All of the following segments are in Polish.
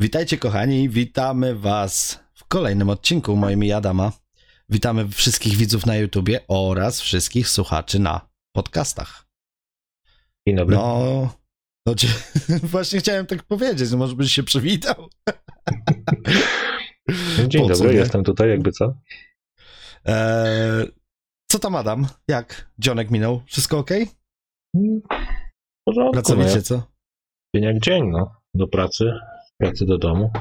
Witajcie kochani, witamy was w kolejnym odcinku moim i Adama. Witamy wszystkich widzów na YouTubie oraz wszystkich słuchaczy na podcastach. Dzień dobry. No, no właśnie chciałem tak powiedzieć, no może byś się przywitał. Dzień po co, dobry, jestem tutaj, jakby co? Eee, co tam Adam? Jak dzionek minął? Wszystko ok? W porządku, no, Pracowicie, ja- co? dzień jak dzień, no. Do pracy, z pracy do domu.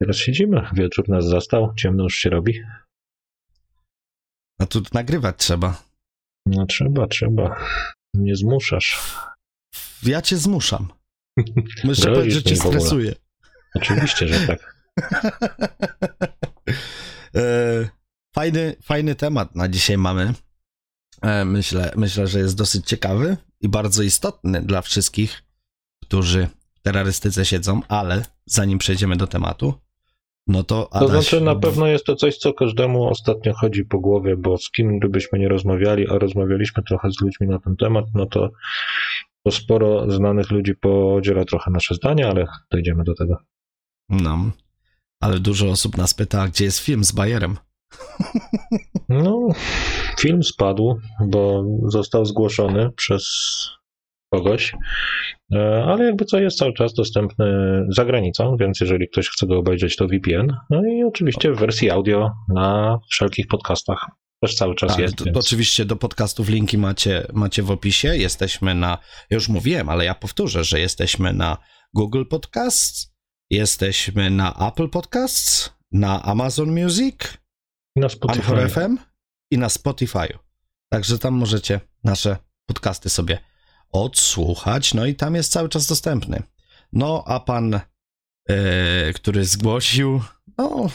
Teraz siedzimy, wieczór nas zastał, ciemno już się robi. No tu nagrywać trzeba. No trzeba, trzeba. Nie zmuszasz. Ja cię zmuszam. Muszę Grozisz powiedzieć, że cię stresuję. Oczywiście, że tak. E, fajny, fajny temat na dzisiaj mamy. E, Myślę, myślę, że jest dosyć ciekawy i bardzo istotny dla wszystkich, którzy terrorystyce siedzą, ale zanim przejdziemy do tematu, no to To Adaś, znaczy na pewno jest to coś, co każdemu ostatnio chodzi po głowie, bo z kim gdybyśmy nie rozmawiali, a rozmawialiśmy trochę z ludźmi na ten temat, no to, to sporo znanych ludzi podziela trochę nasze zdanie, ale dojdziemy do tego. No, ale dużo osób nas pyta, gdzie jest film z Bajerem? No, film spadł, bo został zgłoszony przez kogoś, ale jakby co jest cały czas dostępny za granicą, więc jeżeli ktoś chce go obejrzeć, to VPN. No i oczywiście w wersji audio na wszelkich podcastach też cały czas Ale jest. to, więc... oczywiście do podcastów linki macie, macie w opisie. Jesteśmy na, już mówiłem, ale ja powtórzę, że jesteśmy na Google Podcasts, jesteśmy na Apple Podcasts, na Amazon Music, na Anchor Spotify. FM i na Spotify. Także tam możecie nasze podcasty sobie odsłuchać, no i tam jest cały czas dostępny. No, a pan, e, który zgłosił, no,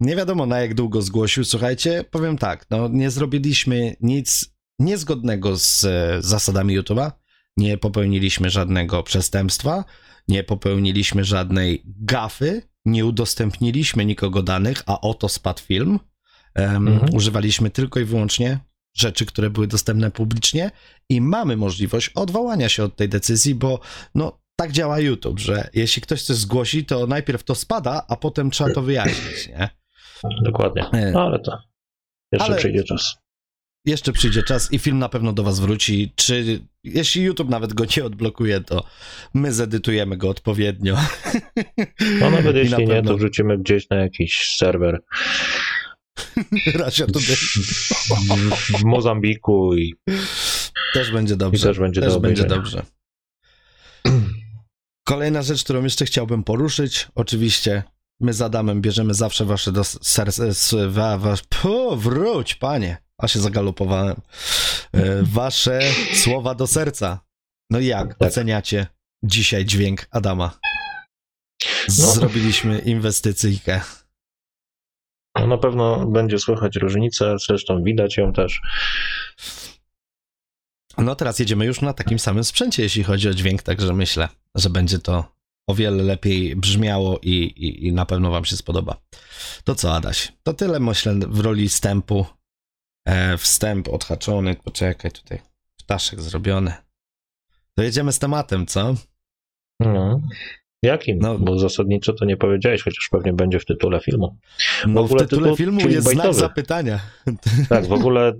nie wiadomo na jak długo zgłosił, słuchajcie, powiem tak, no, nie zrobiliśmy nic niezgodnego z e, zasadami YouTube'a, nie popełniliśmy żadnego przestępstwa, nie popełniliśmy żadnej gafy, nie udostępniliśmy nikogo danych, a oto spadł film. Em, Mhm. Używaliśmy tylko i wyłącznie rzeczy, które były dostępne publicznie i mamy możliwość odwołania się od tej decyzji, bo no tak działa YouTube, że jeśli ktoś coś zgłosi, to najpierw to spada, a potem trzeba to wyjaśnić, nie? Dokładnie. E. No ale to jeszcze Ale- przyjdzie czas. Jeszcze przyjdzie czas i film na pewno do was wróci, czy jeśli YouTube nawet go nie odblokuje, to my zedytujemy go odpowiednio. No nawet I na jeśli nie, pewno to wrzucimy gdzieś na jakiś serwer Rasia to w, w Mozambiku i też będzie dobrze. I też będzie do będzie dobrze. Kolejna rzecz, którą jeszcze chciałbym poruszyć, oczywiście my z Adamem bierzemy zawsze wasze do serca, s- wa, wa, pu, wróć, panie, a się zagalopowałem, E, wasze słowa do serca. No i jak Tak. oceniacie dzisiaj dźwięk Adama? No. Zrobiliśmy inwestycyjkę. No, na pewno będzie słychać różnicę, zresztą widać ją też. No teraz jedziemy już na takim samym sprzęcie, jeśli chodzi o dźwięk, także myślę, że będzie to o wiele lepiej brzmiało i, i, i na pewno wam się spodoba. To co, Adaś? To tyle, myślę, w roli wstępu. E, wstęp odhaczony, poczekaj tutaj, ptaszek zrobiony. To jedziemy z tematem, co? No. Jakim? No. Bo zasadniczo to nie powiedziałeś, chociaż pewnie będzie w tytule filmu. No w, ogóle tytule tytuł filmu jest znak clickbaitowy. zapytania. Tak, w ogóle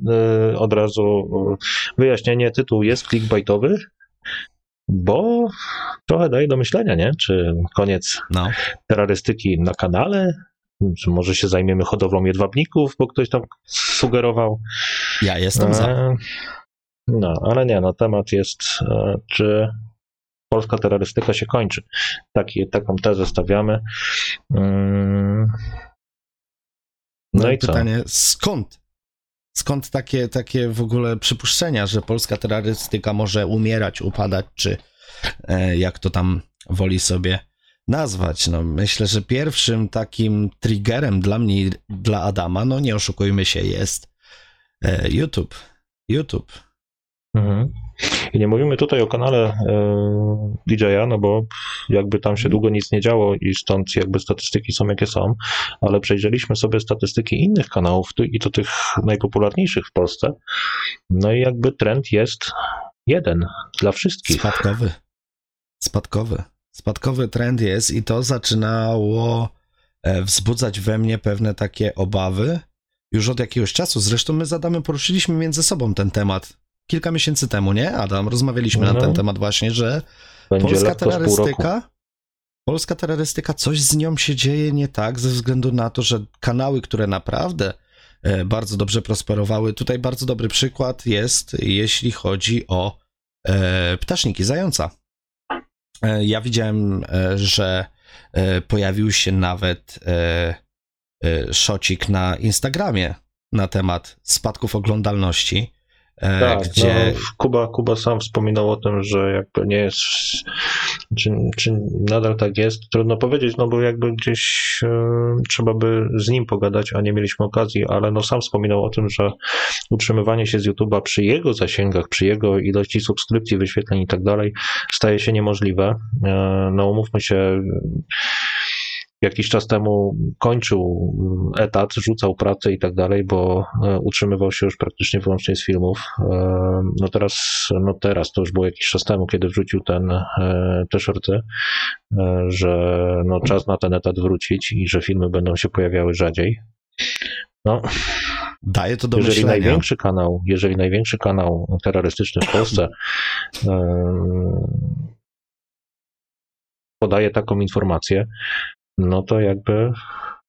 y, od razu y, wyjaśnienie, tytuł jest clickbaitowy, bo trochę daje do myślenia, nie? Czy koniec No, terrorystyki na kanale? Czy może się zajmiemy hodowlą jedwabników, bo ktoś tam sugerował? ja jestem za. E, No, ale nie, no temat jest, e, czy polska terrorystyka się kończy. Taki, taką tezę stawiamy. Mm, No, No i i pytanie, skąd? Skąd takie, takie w ogóle przypuszczenia, że polska terrorystyka może umierać, upadać, czy e, jak to tam woli sobie nazwać? No, myślę, że pierwszym takim triggerem dla mnie, dla Adama, no nie oszukujmy się, jest e, YouTube. YouTube. Mhm. I nie mówimy tutaj o kanale e, DJ-a, no bo jakby tam się długo nic nie działo i stąd jakby statystyki są jakie są, ale przejrzeliśmy sobie statystyki innych kanałów i to tych najpopularniejszych w Polsce. No i jakby trend jest jeden dla wszystkich. Spadkowy. Spadkowy. Spadkowy trend jest i to zaczynało e, wzbudzać we mnie pewne takie obawy już od jakiegoś czasu. Zresztą my z Adamem poruszyliśmy między sobą ten temat kilka miesięcy temu, nie? Adam, rozmawialiśmy na ten Mhm. temat właśnie, że Będzie polska terrorystyka, polska terrorystyka, coś z nią się dzieje nie tak, ze względu na to, że kanały, które naprawdę e, bardzo dobrze prosperowały, tutaj bardzo dobry przykład jest, jeśli chodzi o e, ptaszniki zająca. E, ja widziałem, e, że e, pojawił się nawet e, szocik na Instagramie na temat spadków oglądalności, Tak, gdzie... no, Kuba, Kuba sam wspominał o tym, że jakby nie jest, czy, czy nadal tak jest, trudno powiedzieć, no bo jakby gdzieś e, trzeba by z nim pogadać, a nie mieliśmy okazji, ale no sam wspominał o tym, że utrzymywanie się z YouTube'a przy jego zasięgach, przy jego ilości subskrypcji, wyświetleń i tak dalej staje się niemożliwe. E, no umówmy się, jakiś czas temu kończył etat, rzucał pracę i tak dalej, bo e, utrzymywał się już praktycznie wyłącznie z filmów. E, No teraz, no teraz, to już było jakiś czas temu, kiedy wrzucił ten, e, te shorty, e, że no czas na ten etat wrócić i że filmy będą się pojawiały rzadziej. No, Daje to do jeżeli myślenia. największy kanał, jeżeli największy kanał terrorystyczny w Polsce e, podaje taką informację, no to jakby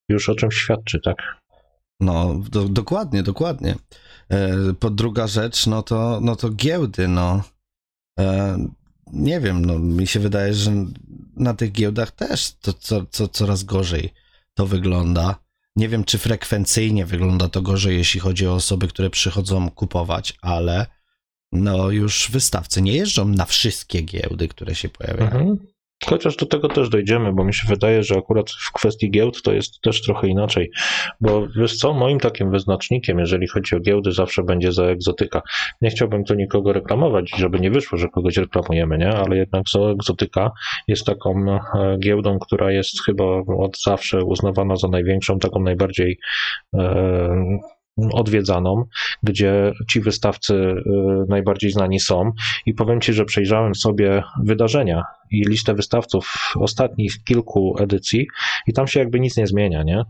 już o czymś świadczy, tak? No, do, dokładnie, dokładnie. E, po druga rzecz, no to, no to giełdy, no. E, nie wiem, no mi się wydaje, że na tych giełdach też to co, co, coraz gorzej to wygląda. Nie wiem, czy frekwencyjnie wygląda to gorzej, jeśli chodzi o osoby, które przychodzą kupować, ale no już wystawcy nie jeżdżą na wszystkie giełdy, które się pojawiają. Mhm. Chociaż do tego też dojdziemy, bo mi się wydaje, że akurat w kwestii giełd to jest też trochę inaczej. Bo wiesz co, moim takim wyznacznikiem, jeżeli chodzi o giełdy, zawsze będzie za egzotyka. Nie chciałbym tu nikogo reklamować, żeby nie wyszło, że kogoś reklamujemy, nie? Ale jednak egzotyka jest taką e, giełdą, która jest chyba od zawsze uznawana za największą, taką najbardziej e, odwiedzaną, gdzie ci wystawcy y, najbardziej znani są. I powiem Ci, że przejrzałem sobie wydarzenia i listę wystawców ostatnich kilku edycji i tam się jakby nic nie zmienia, nie?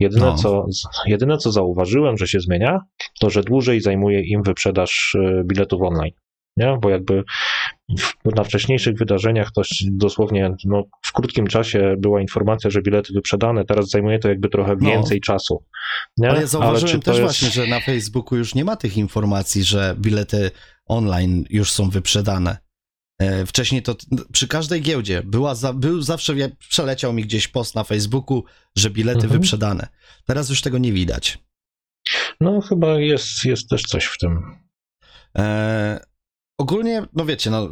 Jedyne, No. co, jedyne co zauważyłem, że się zmienia, to że dłużej zajmuje im wyprzedaż y, biletów online. Nie? Bo jakby w, na wcześniejszych wydarzeniach to dosłownie no, w krótkim czasie była informacja, że bilety wyprzedane, teraz zajmuje to jakby trochę No. więcej czasu. Nie? Ale ja zauważyłem to też jest- właśnie, że na Facebooku już nie ma tych informacji, że bilety online już są wyprzedane. E, Wcześniej to przy każdej giełdzie była za, był zawsze, przeleciał mi gdzieś post na Facebooku, że bilety Mhm. wyprzedane. Teraz już tego nie widać. No chyba jest, jest też coś w tym. E, ogólnie, no wiecie, no,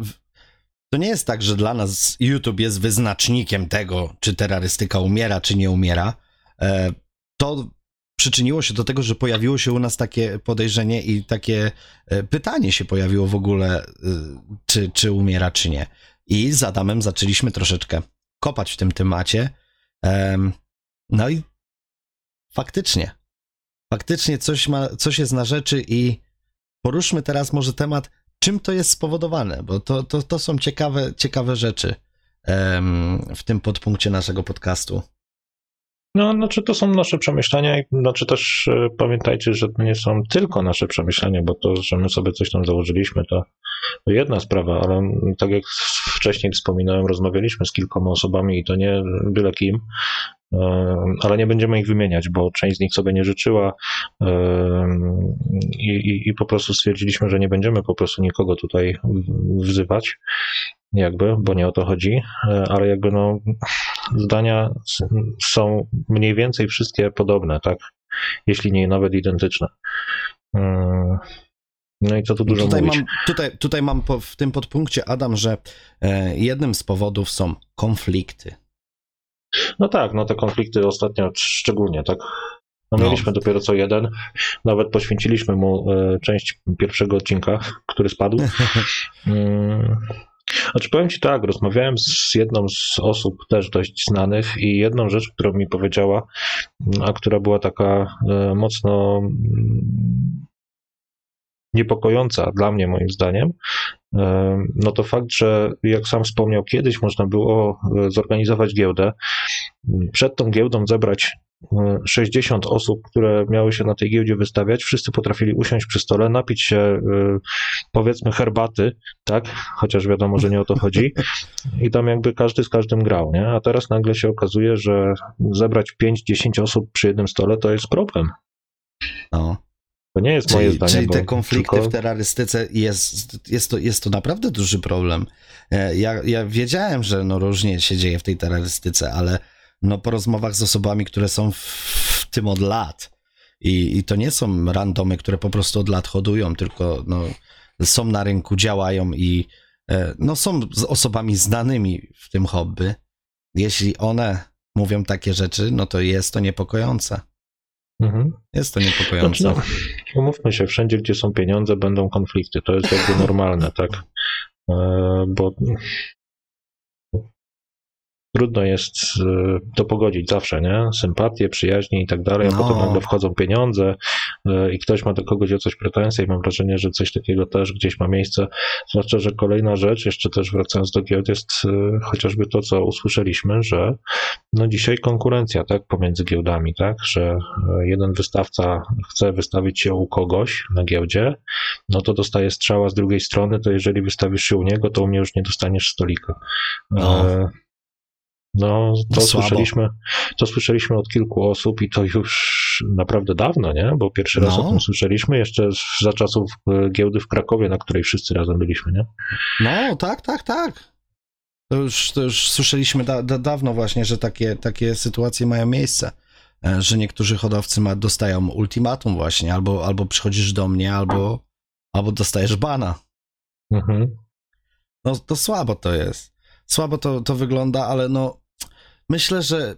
to nie jest tak, że dla nas YouTube jest wyznacznikiem tego, czy terrorystyka umiera, czy nie umiera. E, to przyczyniło się do tego, że pojawiło się u nas takie podejrzenie i takie e, pytanie się pojawiło w ogóle, e, czy, czy umiera, czy nie. I z Adamem zaczęliśmy troszeczkę kopać w tym temacie. Em, no i faktycznie, faktycznie coś, ma, coś jest na rzeczy i poruszmy teraz może temat, czym to jest spowodowane, bo to, to, to są ciekawe, ciekawe rzeczy w tym podpunkcie naszego podcastu. No, znaczy to są nasze przemyślenia i znaczy też e, pamiętajcie, że to nie są tylko nasze przemyślenia, bo to, że my sobie coś tam założyliśmy, to, jedna sprawa, ale tak jak wcześniej wspominałem, rozmawialiśmy z kilkoma osobami i to nie byle kim, e, ale nie będziemy ich wymieniać, bo część z nich sobie nie życzyła e, i, i, po prostu stwierdziliśmy, że nie będziemy po prostu nikogo tutaj wzywać jakby, bo nie o to chodzi, ale jakby no zdania są mniej więcej wszystkie podobne, tak? Jeśli nie nawet identyczne. Mm, No i co tu dużo Tutaj mówić. mam, tutaj, tutaj mam po, w tym podpunkcie, Adam, że e, jednym z powodów są konflikty. No tak, no te konflikty ostatnio szczególnie, tak? No, No. mieliśmy dopiero co jeden, nawet poświęciliśmy mu e, część pierwszego odcinka, który spadł. Mm. Znaczy powiem Ci tak, rozmawiałem z jedną z osób też dość znanych i jedną rzecz, którą mi powiedziała, a która była taka e, mocno mm, niepokojąca dla mnie, moim zdaniem, no to fakt, że jak sam wspomniał, kiedyś można było zorganizować giełdę, przed tą giełdą zebrać 60 osób, które miały się na tej giełdzie wystawiać, wszyscy potrafili usiąść przy stole, napić się y, powiedzmy herbaty, tak, chociaż wiadomo, że nie o to chodzi i tam jakby każdy z każdym grał, nie? A teraz nagle się okazuje, że zebrać 5-10 osób przy jednym stole to jest problem. No. To nie jest moje czyli, zdanie. Czyli te konflikty tylko... w terrorystyce jest, jest, to, jest to naprawdę duży problem. E, ja, ja wiedziałem, że no różnie się dzieje w tej terrorystyce, ale no po rozmowach z osobami, które są w, w tym od lat i, i to nie są randomy, które po prostu od lat hodują, tylko no, są na rynku, działają i e, no, są z osobami znanymi w tym hobby. Jeśli one mówią takie rzeczy, no to jest to niepokojące. Mhm. Jest to niepokojące. Znaczy, no, umówmy się, wszędzie, gdzie są pieniądze, będą konflikty. To jest jakby normalne, tak? E, bo trudno jest e, to pogodzić zawsze, nie? Sympatię, przyjaźnie i tak dalej, a no. potem nagle wchodzą pieniądze e, i ktoś ma do kogoś o coś pretensje i mam wrażenie, że coś takiego też gdzieś ma miejsce. Zwłaszcza, że kolejna rzecz, jeszcze też wracając do giełd, jest e, chociażby to, co usłyszeliśmy, że no dzisiaj konkurencja, tak, pomiędzy giełdami, tak, że jeden wystawca chce wystawić się u kogoś na giełdzie, no to dostaje strzała z drugiej strony, to jeżeli wystawisz się u niego, to u mnie już nie dostaniesz stolika. No. No, to słyszeliśmy, to słyszeliśmy od kilku osób i to już naprawdę dawno, nie? Bo pierwszy raz no. o tym słyszeliśmy jeszcze za czasów e, giełdy w Krakowie, na której wszyscy razem byliśmy, nie? No, tak, tak, tak. To już, to już słyszeliśmy da, da, dawno właśnie, że takie, takie sytuacje mają miejsce, e, że niektórzy hodowcy ma, dostają ultimatum właśnie, albo, albo przychodzisz do mnie, albo, albo dostajesz bana. Mhm. No, to słabo to jest. Słabo to, to wygląda, ale no myślę, że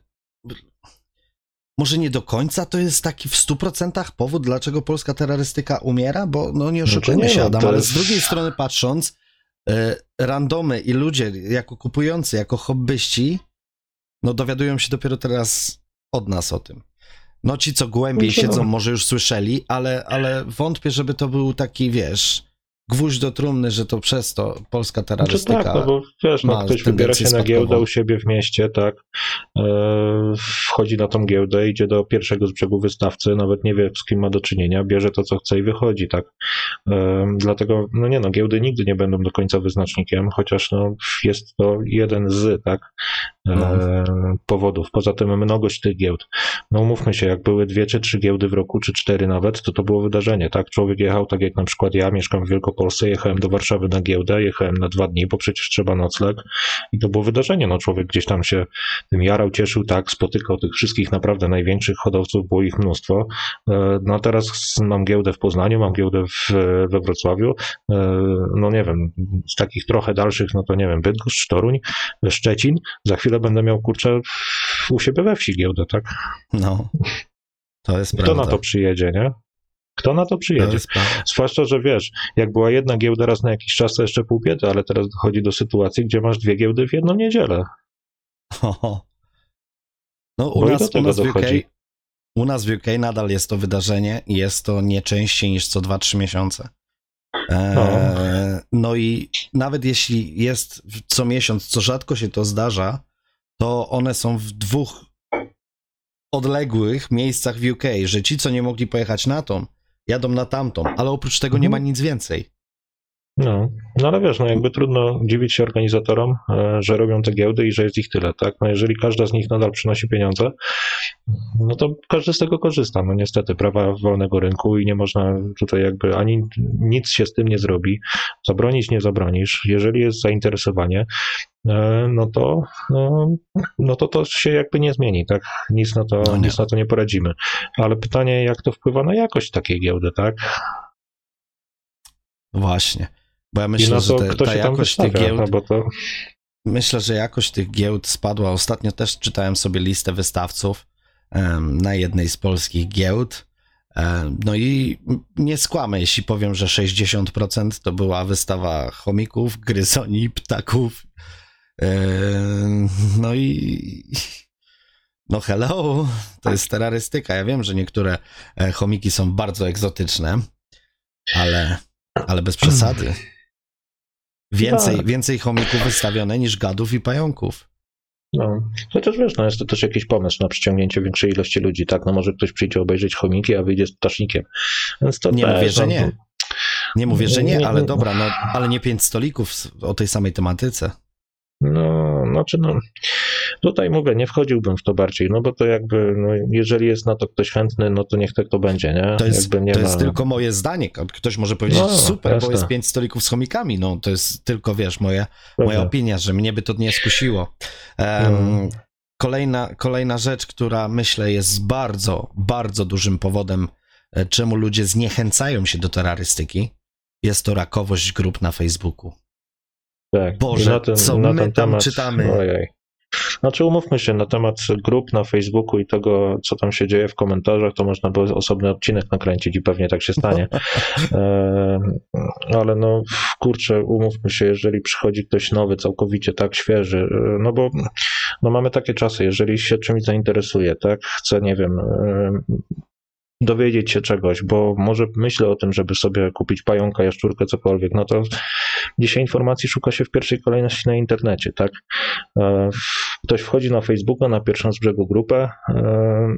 może nie do końca to jest taki w 100% powód, dlaczego polska terrorystyka umiera, bo no nie oszukujmy no się, Adam, jest... ale z drugiej strony patrząc, e, randomy i ludzie jako kupujący, jako hobbyści, no dowiadują się dopiero teraz od nas o tym. No ci, co głębiej no siedzą, może już słyszeli, ale, ale wątpię, żeby to był taki, wiesz, gwóźdź do trumny, że to przez to polska terrorystyka. Znaczy tak, no bo wiesz, no, ktoś wybiera się na giełdę u siebie w mieście, tak, e, wchodzi na tą giełdę, idzie do pierwszego z brzegu wystawcy, nawet nie wie z kim ma do czynienia, bierze to co chce i wychodzi, tak. E, dlatego, no nie no, giełdy nigdy nie będą do końca wyznacznikiem, chociaż no jest to jeden z, tak, e, no. powodów. Poza tym mnogość tych giełd. No umówmy się, jak były dwie czy trzy giełdy w roku, czy cztery nawet, to to było wydarzenie, tak. Człowiek jechał, tak jak na przykład ja mieszkam w Wielkopolsce, Polsce, jechałem do Warszawy na giełdę, jechałem na dwa dni, bo przecież trzeba nocleg i to było wydarzenie, no człowiek gdzieś tam się tym jarał, cieszył, tak, spotykał tych wszystkich naprawdę największych hodowców, było ich mnóstwo. E, no a teraz mam giełdę w Poznaniu, mam giełdę w, we Wrocławiu, e, no nie wiem, z takich trochę dalszych, no to nie wiem, Bydgoszcz, Toruń, Szczecin, za chwilę będę miał, kurczę, u siebie we wsi giełdę, tak? No. To jest Kto prawda. na to przyjedzie, nie? Kto na to przyjedzie? To Zwłaszcza, że wiesz, jak była jedna giełda raz na jakiś czas, to jeszcze pół biedy, ale teraz dochodzi do sytuacji, gdzie masz dwie giełdy w jedną niedzielę. No u nas, u nas, w UK, u nas w UK nadal jest to wydarzenie i jest to nie częściej niż co 2-3 miesiące. Eee, no. no i nawet jeśli jest co miesiąc, co rzadko się to zdarza, to one są w dwóch odległych miejscach w UK, że ci, co nie mogli pojechać na tą, jadą na tamtą, ale oprócz tego nie ma mhm. nic więcej. No, no ale wiesz, no jakby trudno dziwić się organizatorom, e, że robią te giełdy i że jest ich tyle, tak? No jeżeli każda z nich nadal przynosi pieniądze, no to każdy z tego korzysta. No niestety, prawa wolnego rynku i nie można tutaj jakby ani nic się z tym nie zrobi, zabronić nie zabronisz. Jeżeli jest zainteresowanie, no to, no, no to to się jakby nie zmieni, tak? Nic na to, no nic na to nie poradzimy. Ale pytanie, jak to wpływa na jakość takiej giełdy, tak? Właśnie. Bo ja myślę, że te, ta jakość tych giełd. No to... Myślę, że jakość tych giełd spadła. Ostatnio też czytałem sobie listę wystawców um, na jednej z polskich giełd. Um, no i nie skłamę, jeśli powiem, że 60% to była wystawa chomików, gryzoni, ptaków. Um, no i. No hello, to jest terrorystyka. Ja wiem, że niektóre e, chomiki są bardzo egzotyczne, ale, ale bez przesady. Więcej, tak. więcej chomików wystawione niż gadów i pająków. No, chociaż wiesz, no jest to też jakiś pomysł na przyciągnięcie większej ilości ludzi, tak? No może ktoś przyjdzie obejrzeć chomiki, a wyjdzie z ptasznikiem. Więc to nie też, mówię, że no, nie. Nie mówię, że nie, ale dobra, no, ale nie pięć stolików o tej samej tematyce. No, znaczy, no, tutaj mówię, nie wchodziłbym w to bardziej, no bo to jakby, no, jeżeli jest na to ktoś chętny, no to niech tak to będzie, nie? To jest, to ma... jest tylko moje zdanie. Ktoś może powiedzieć, no, super, jasne. bo jest pięć stolików z chomikami, no to jest tylko, wiesz, moja, moja opinia, że mnie by to nie skusiło. Um, kolejna, kolejna rzecz, która myślę jest bardzo, bardzo dużym powodem, e, czemu ludzie zniechęcają się do terrorystyki, jest to rakowość grup na Facebooku. Tak. Boże, ten, co my tam temat, czytamy. Ojej. Znaczy umówmy się, na temat grup na Facebooku i tego, co tam się dzieje w komentarzach, to można by osobny odcinek nakręcić i pewnie tak się stanie. E, ale no kurczę, umówmy się, jeżeli przychodzi ktoś nowy, całkowicie tak świeży, e, no bo no mamy takie czasy, jeżeli się czymś zainteresuje, tak, chce, nie wiem, e, dowiedzieć się czegoś, bo może myślę o tym, żeby sobie kupić pająka, jaszczurkę, cokolwiek, no to dzisiaj informacji szuka się w pierwszej kolejności na internecie, tak? E, ktoś wchodzi na Facebooka, na pierwszą z brzegu grupę, e,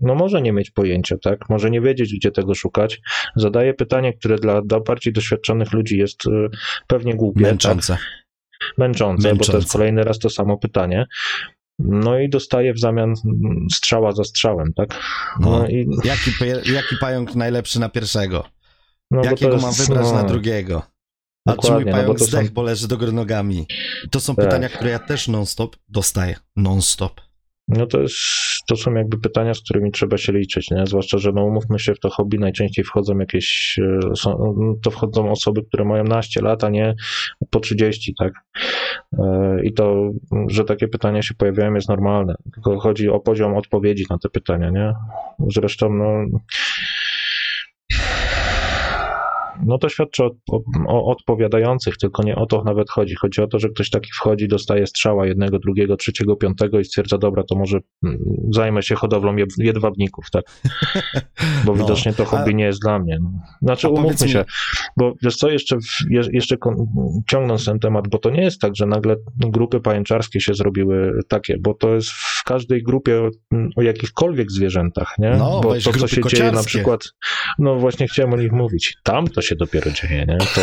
no może nie mieć pojęcia, tak? Może nie wiedzieć, gdzie tego szukać. Zadaje pytanie, które dla, dla bardziej doświadczonych ludzi jest e, pewnie głupie. Męczące. Tak? Męczące, Męczące, bo to jest kolejny raz to samo pytanie. No i dostaje w zamian strzała za strzałem, tak? No, no i... jaki, jaki pająk najlepszy na pierwszego? No, Jakiego jest, mam wybrać no... na drugiego? A czy mój no pająk no, zdech, są... bo leży do góry nogami? To są tak. pytania, które ja też non-stop dostaję. Non-stop. No to, jest, to są jakby pytania, z którymi trzeba się liczyć, nie? Zwłaszcza, że no umówmy się, w to hobby najczęściej wchodzą jakieś, e, są, to wchodzą osoby, które mają naście lat, a nie po 30, tak? E, I to, że takie pytania się pojawiają jest normalne, tylko chodzi o poziom odpowiedzi na te pytania, nie? Zresztą, no no to świadczy o, o, o, odpowiadających, tylko nie o to nawet chodzi. Chodzi o to, że ktoś taki wchodzi, dostaje strzała jednego, drugiego, trzeciego, piątego i stwierdza, dobra, to może mm, zajmę się hodowlą jedwabników, tak? Bo no, widocznie to hobby a... nie jest dla mnie. Znaczy, umówmy się, bo wiesz co, jeszcze, jeszcze ciągnąc ten temat, bo to nie jest tak, że nagle grupy pajęczarskie się zrobiły takie, bo to jest w każdej grupie o jakichkolwiek zwierzętach, nie? No, bo to, co się kociarskie. dzieje na przykład, no właśnie chciałem o nich mówić, tam to się dopiero dzieje, nie? To,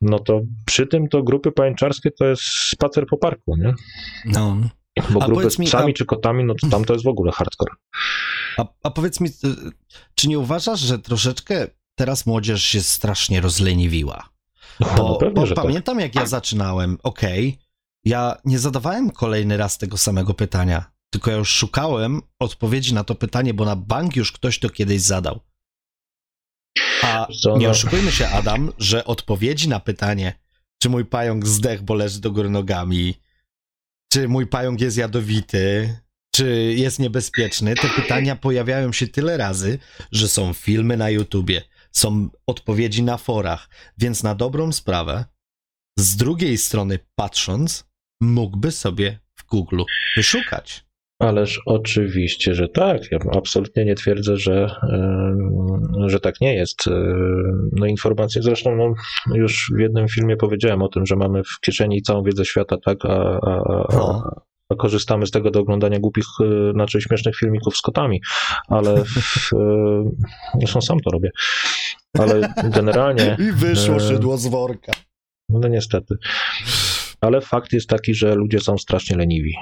no to przy tym to grupy pajęczarskie to jest spacer po parku, nie? No. Bo a grupy z psami mi, a... czy kotami, no to tam to jest w ogóle hardcore. A, a powiedz mi, y, czy nie uważasz, że troszeczkę teraz młodzież się strasznie rozleniwiła? No, bo, no pewnie, bo tak. pamiętam, tak. jak ja zaczynałem, okej, okay, ja nie zadawałem kolejny raz tego samego pytania, tylko ja już szukałem odpowiedzi na to pytanie, bo na bank już ktoś to kiedyś zadał. A nie oszukujmy się, Adam, że odpowiedzi na pytanie, czy mój pająk zdech, bo leży do góry nogami, czy mój pająk jest jadowity, czy jest niebezpieczny, te pytania pojawiają się tyle razy, że są filmy na YouTubie, są odpowiedzi na forach, więc na dobrą sprawę, z drugiej strony patrząc, mógłby sobie w Google wyszukać. Ależ oczywiście, że tak. Ja absolutnie nie twierdzę, że, że tak nie jest. No informacje, zresztą no, już w jednym filmie powiedziałem o tym, że mamy w kieszeni całą wiedzę świata, tak, a, a, a, a korzystamy z tego do oglądania głupich, znaczy śmiesznych filmików z kotami, ale w, zresztą sam to robię. Ale generalnie... I wyszło szydło z worka. No niestety ale fakt jest taki, że ludzie są strasznie leniwi.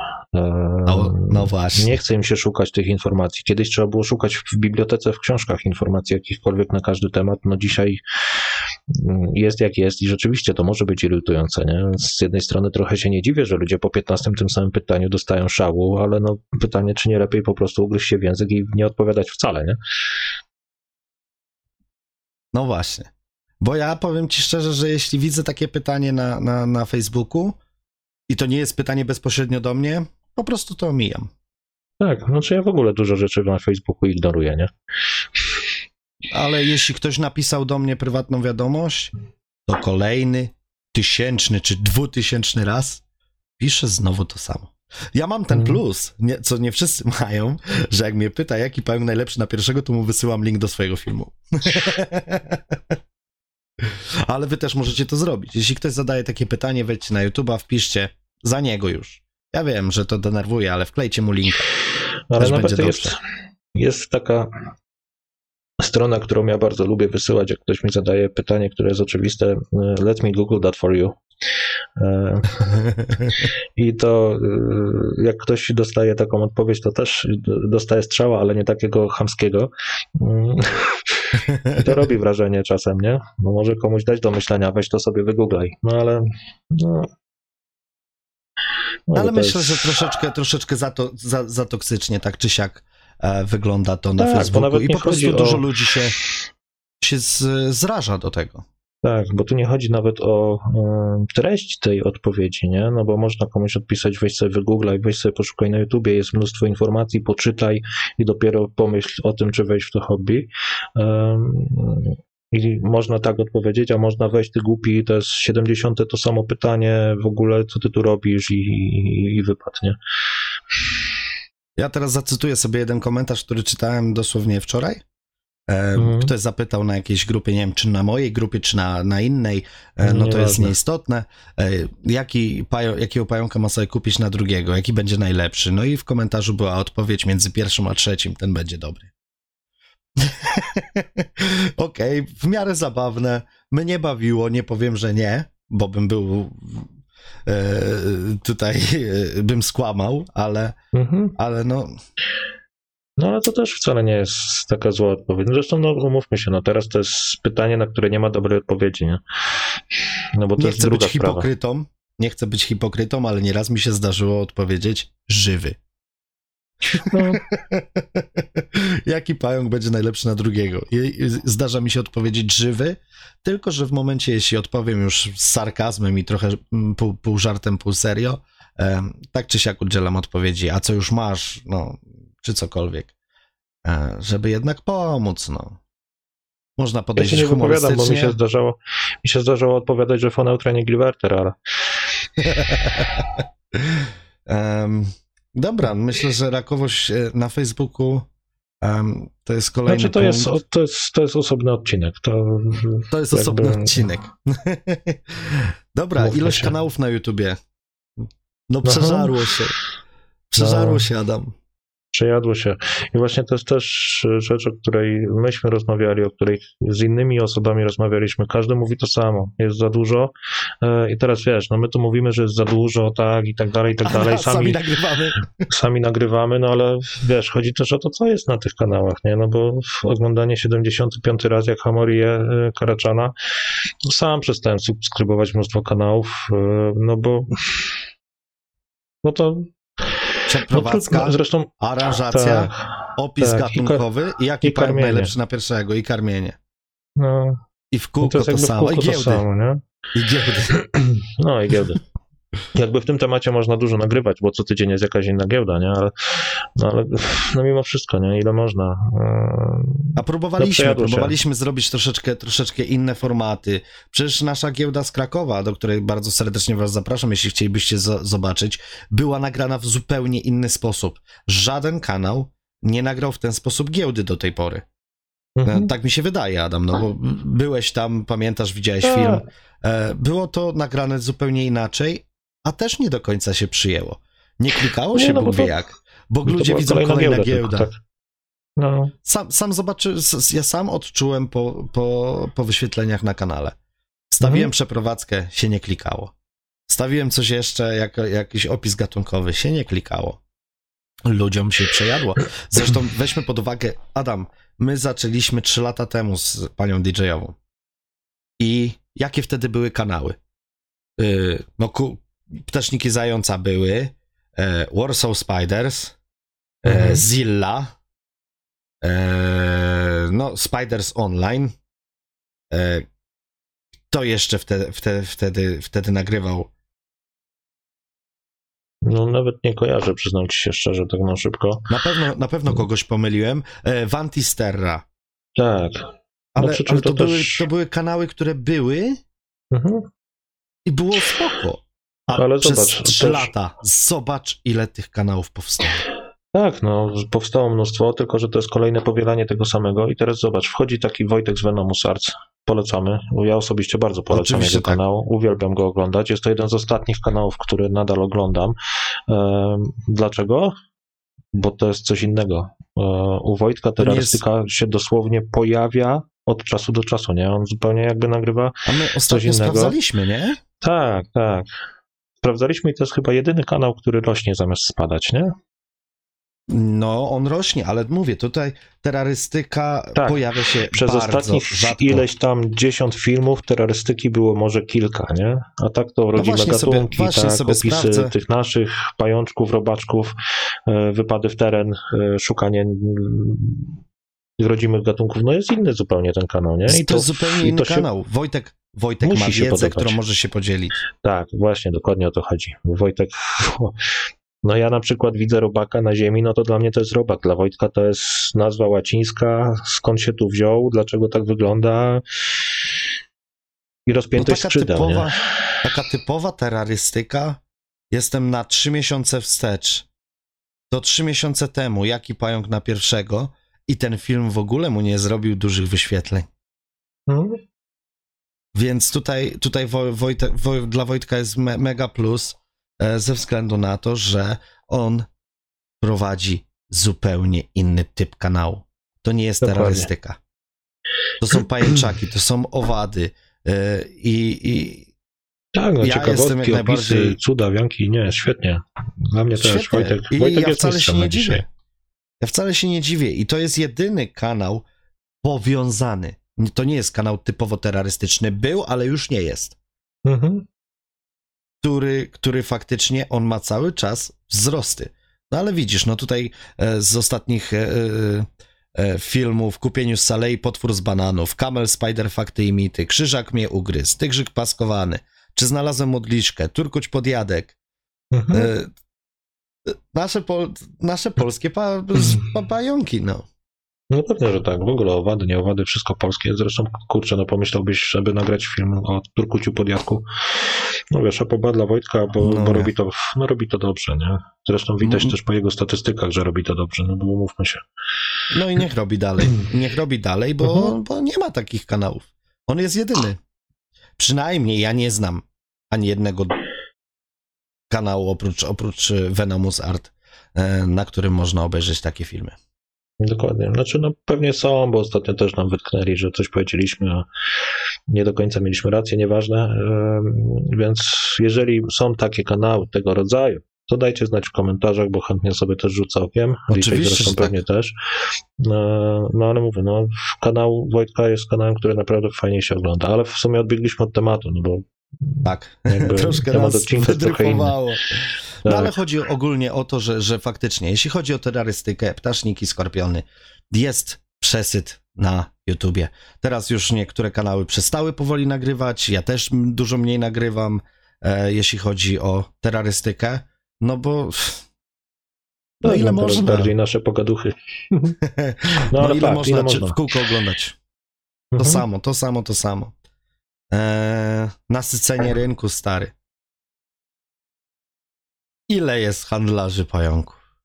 No, no właśnie. Nie chce im się szukać tych informacji. Kiedyś trzeba było szukać w bibliotece, w książkach informacji jakichkolwiek na każdy temat. No dzisiaj mm, jest jak jest i rzeczywiście to może być irytujące. Nie? Z jednej strony trochę się nie dziwię, że ludzie po 15 tym samym pytaniu dostają szału, ale no pytanie, czy nie lepiej po prostu ugryźć się w język i nie odpowiadać wcale, nie? No właśnie. Bo ja powiem ci szczerze, że jeśli widzę takie pytanie na, na, na Facebooku i to nie jest pytanie bezpośrednio do mnie, po prostu to omijam. Tak, znaczy ja w ogóle dużo rzeczy na Facebooku ignoruję, nie? Ale jeśli ktoś napisał do mnie prywatną wiadomość, to kolejny tysięczny czy dwutysięczny raz pisze znowu to samo. Ja mam ten Mhm. plus, nie, co nie wszyscy mają, że jak mnie pyta, jaki pająk najlepszy na pierwszego, to mu wysyłam link do swojego filmu. Ale wy też możecie to zrobić. Jeśli ktoś zadaje takie pytanie, wejdźcie na YouTube'a, wpiszcie za niego już. Ja wiem, że to denerwuje, ale wklejcie mu linka. Ale Też będzie jest, dobrze. jest taka strona, którą ja bardzo lubię wysyłać, jak ktoś mi zadaje pytanie, które jest oczywiste. e, Let me Google that for you. E, I to e, jak ktoś dostaje taką odpowiedź, to też dostaje strzała, ale nie takiego chamskiego. I to robi wrażenie czasem, nie? No może komuś dać do myślenia, weź to sobie wygooglaj. No ale no, no, Ale myślę, jest- że troszeczkę, troszeczkę za, to, za, za toksycznie, tak czy siak e, wygląda to na Tak, bo Facebooku i po prostu o- dużo ludzi się, się z, zraża do tego. Tak, bo tu nie chodzi nawet o treść tej odpowiedzi, nie? No bo można komuś odpisać, weź sobie wygooglaj, weź sobie poszukaj na YouTubie, jest mnóstwo informacji, poczytaj i dopiero pomyśl o tym, czy wejść w to hobby. I można tak odpowiedzieć, a można wejść, ty głupi, to jest 70. to samo pytanie, w ogóle co ty tu robisz i, i, i wypadnie. Ja teraz zacytuję sobie jeden komentarz, który czytałem dosłownie wczoraj. E, Mhm. Ktoś zapytał na jakiejś grupie, nie wiem, czy na mojej grupie, czy na, na innej, e, no to jest nieistotne. E, Jaki pajo, jakiego pająka ma sobie kupić na drugiego, jaki będzie najlepszy? No i w komentarzu była odpowiedź między pierwszym a trzecim, ten będzie dobry. Okej, w miarę zabawne. Mnie bawiło, nie powiem, że nie, bo bym był e, tutaj, e, bym skłamał, ale, Mhm. ale no, No ale to też wcale nie jest taka zła odpowiedź. Zresztą, no umówmy się, no teraz to jest pytanie, na które nie ma dobrej odpowiedzi, nie? No bo to nie jest chcę być sprawa. hipokrytą, nie chcę być hipokrytą, ale nieraz mi się zdarzyło odpowiedzieć żywy. No, Jaki pająk będzie najlepszy na drugiego? Zdarza mi się odpowiedzieć żywy, tylko że w momencie, jeśli odpowiem już z sarkazmem i trochę mm, pół, pół żartem, pół serio, tak czy siak udzielam odpowiedzi, a co już masz, no, czy cokolwiek, e, żeby jednak pomóc, no. Można ja podejść się nie wypowiadam, bo mi humorystycznie. się zdarzało, mi się zdarzało odpowiadać, że Foneutra nie Gilberter, ale Em, dobra, myślę, że rakowość e, na Facebooku em, to jest kolejny znaczy to jest, to, jest, to jest osobny odcinek. To, To jest jakby- osobny odcinek. Dobra, Mówmy ilość się. kanałów na YouTubie. No Aha. przeżarło się. Przeżarło No. się, Adam. Przejadło się. I właśnie to jest też rzecz, o której myśmy rozmawiali, o której z innymi osobami rozmawialiśmy. Każdy mówi to samo. Jest za dużo. E, I teraz wiesz, no my tu mówimy, że jest za dużo, tak i tak dalej, i tak dalej. A, sami Sami, nagrywamy. sami nagrywamy, no ale wiesz, chodzi też o to, co jest na tych kanałach, nie? No bo oglądanie 75 raz jak Hamori je e, Karaczana, sam przestałem subskrybować mnóstwo kanałów, e, no bo no to no, Przeprowadzka, trudno. zresztą aranżacja, tak, opis tak, gatunkowy i jaki i pająk karmienie. najlepszy na pierwszego i karmienie. no, I w no kółko to jest to, w samo. I to giełdy. samo? I giełdy. No i giełdy. Jakby w tym temacie można dużo nagrywać, bo co tydzień jest jakaś inna giełda, nie? Ale, no, ale no mimo wszystko, nie? Ile można. Eee, A próbowaliśmy, się. próbowaliśmy zrobić troszeczkę, troszeczkę inne formaty. Przecież nasza giełda z Krakowa, do której bardzo serdecznie was zapraszam, jeśli chcielibyście zo- zobaczyć, była nagrana w zupełnie inny sposób. Żaden kanał nie nagrał w ten sposób giełdy do tej pory. mhm. Tak mi się wydaje, Adam, no bo byłeś tam, pamiętasz, widziałeś Tak. film. E, Było to nagrane zupełnie inaczej, a też nie do końca się przyjęło. Nie klikało Nie, się, no Bóg wie jak. Bo To ludzie widzą kolejna tylko, giełda. tak. No, Sam, sam zobaczy, ja sam odczułem po, po, po wyświetleniach na kanale. Stawiłem Mhm. przeprowadzkę, się nie klikało. Stawiłem coś jeszcze, jak, jakiś opis gatunkowy, się nie klikało. Ludziom się przejadło. Zresztą weźmy pod uwagę, Adam, my zaczęliśmy 3 lata temu z panią DJ-ową. I jakie wtedy były kanały? Yy, no, ku, Ptaszniki Zająca były, e, Warsaw Spiders, e, Mhm. Zilla, e, no, Spiders Online. E, kto jeszcze wtedy, wtedy, wtedy, wtedy nagrywał? no nawet nie kojarzę, przyznam ci się szczerze, tak na szybko. Na pewno, na pewno kogoś pomyliłem. E, Vantisterra. Tak. Ale, czym ale to, to były, też- to były kanały, które były Mhm. i było spoko. A Ale przez zobacz, 3 też- lata, zobacz ile tych kanałów powstało. Tak, no, powstało mnóstwo, tylko że to jest kolejne powielanie tego samego. I teraz zobacz, wchodzi taki Wojtek z Venomus Arts. Polecamy. Ja osobiście bardzo polecam Oczywiście jego tak. kanał. Uwielbiam go oglądać. Jest to jeden z ostatnich kanałów, który nadal oglądam. Dlaczego? Bo to jest coś innego. E, U Wojtka nie jest- terrorystyka się dosłownie pojawia od czasu do czasu, nie? On zupełnie jakby nagrywa. A my ostatnio innego. sprawdzaliśmy, nie? Tak, tak. Sprawdzaliśmy i to jest chyba jedyny kanał, który rośnie zamiast spadać, nie? No, on rośnie, ale mówię, tutaj terrorystyka Tak. pojawia się Przez ostatnich rzadko. ileś tam dziesiąt filmów terrorystyki było może kilka, nie? A tak to rodzime sobie- gatunki, właśnie tak, sobie opisy sprawdzę. tych naszych pajączków, robaczków, e, wypady w teren, e, szukanie rodzimych gatunków, no jest inny zupełnie ten kanał, nie? to, jest zupełnie i inny to się- kanał. Wojtek, Wojtek Musi ma się wiedzę, podobać. którą może się podzielić. Tak, właśnie, dokładnie o to chodzi. Wojtek, no ja na przykład widzę robaka na ziemi, no to dla mnie to jest robak, dla Wojtka to jest nazwa łacińska, skąd się tu wziął, dlaczego tak wygląda i No, rozpiętość taka, skrzydeł, nie? typowa, taka typowa terrorystyka. Jestem na trzy miesiące wstecz. To trzy miesiące temu, jaki pająk na pierwszego i ten film w ogóle mu nie zrobił dużych wyświetleń. Mhm. Więc tutaj, tutaj Woj, Wojtek, Woj, dla Wojtka jest me, mega plus e, ze względu na to, że on prowadzi zupełnie inny typ kanału. To nie jest Dokładnie. terrorystyka. To są pajęczaki, to są owady e, i, i Tak, no Ja jestem ciekawostki, opisy, najbardziej- cuda, wianki, nie, świetnie. Dla mnie też, Świetnie. Wojtek, I Wojtek ja jest wcale się nie na dziwię. dzisiaj. Ja wcale się nie dziwię. I to jest jedyny kanał powiązany. To nie jest kanał typowo terrorystyczny. Był, ale już nie jest. Mhm. Który, który faktycznie on ma cały czas wzrosty. No ale widzisz, no tutaj e, z ostatnich e, e, filmów Kupieniu z Salei, Potwór z bananów, Kamel, Spider, Fakty i Mity, Krzyżak mnie ugryzł, Tygrzyk paskowany, czy znalazłem modliszkę, Turkuć podjadek, Mhm. Nasze, nasze polskie pa, pa, pająki, no. No pewnie, że tak. W ogóle owady, nie owady, wszystko polskie. Zresztą, kurczę, no pomyślałbyś, żeby nagrać film o Turkuciu Podjadku. No wiesz, a poba dla Wojtka, bo, No bo robi, to, no, robi to dobrze, nie? Zresztą widać Mm. też po jego statystykach, że robi to dobrze, no bo umówmy się. No i niech robi dalej. Niech robi dalej, bo, Mhm. bo nie ma takich kanałów. On jest jedyny. Przynajmniej ja nie znam ani jednego kanału oprócz, oprócz Venomus Art, e, na którym można obejrzeć takie filmy. Dokładnie. Znaczy, no pewnie są, bo ostatnio też nam wytknęli, że coś powiedzieliśmy, a nie do końca mieliśmy rację, nieważne. Więc jeżeli są takie kanały tego rodzaju, to dajcie znać w komentarzach, bo chętnie sobie też rzucę okiem. Oczywiście, Liczę, zresztą tak. pewnie też. E, No ale mówię, no kanał Wojtka jest kanałem, który naprawdę fajnie się ogląda, ale w sumie odbiegliśmy od tematu, no bo Tak, Jakby troszkę nas wydryfowało. No Tak. ale chodzi ogólnie o to, że, że faktycznie, jeśli chodzi o terrorystykę, ptaszniki, skorpiony, jest przesyt na YouTubie. Teraz już niektóre kanały przestały powoli nagrywać, ja też dużo mniej nagrywam, e, jeśli chodzi o terrorystykę, no bo no Tak, ile mam teraz można, bardziej nasze pogaduchy. no, No ile tak, można, ile można. w kółko oglądać. To Mhm. samo, to samo, to samo. Eee, nasycenie rynku, stary. Ile jest handlarzy pająków?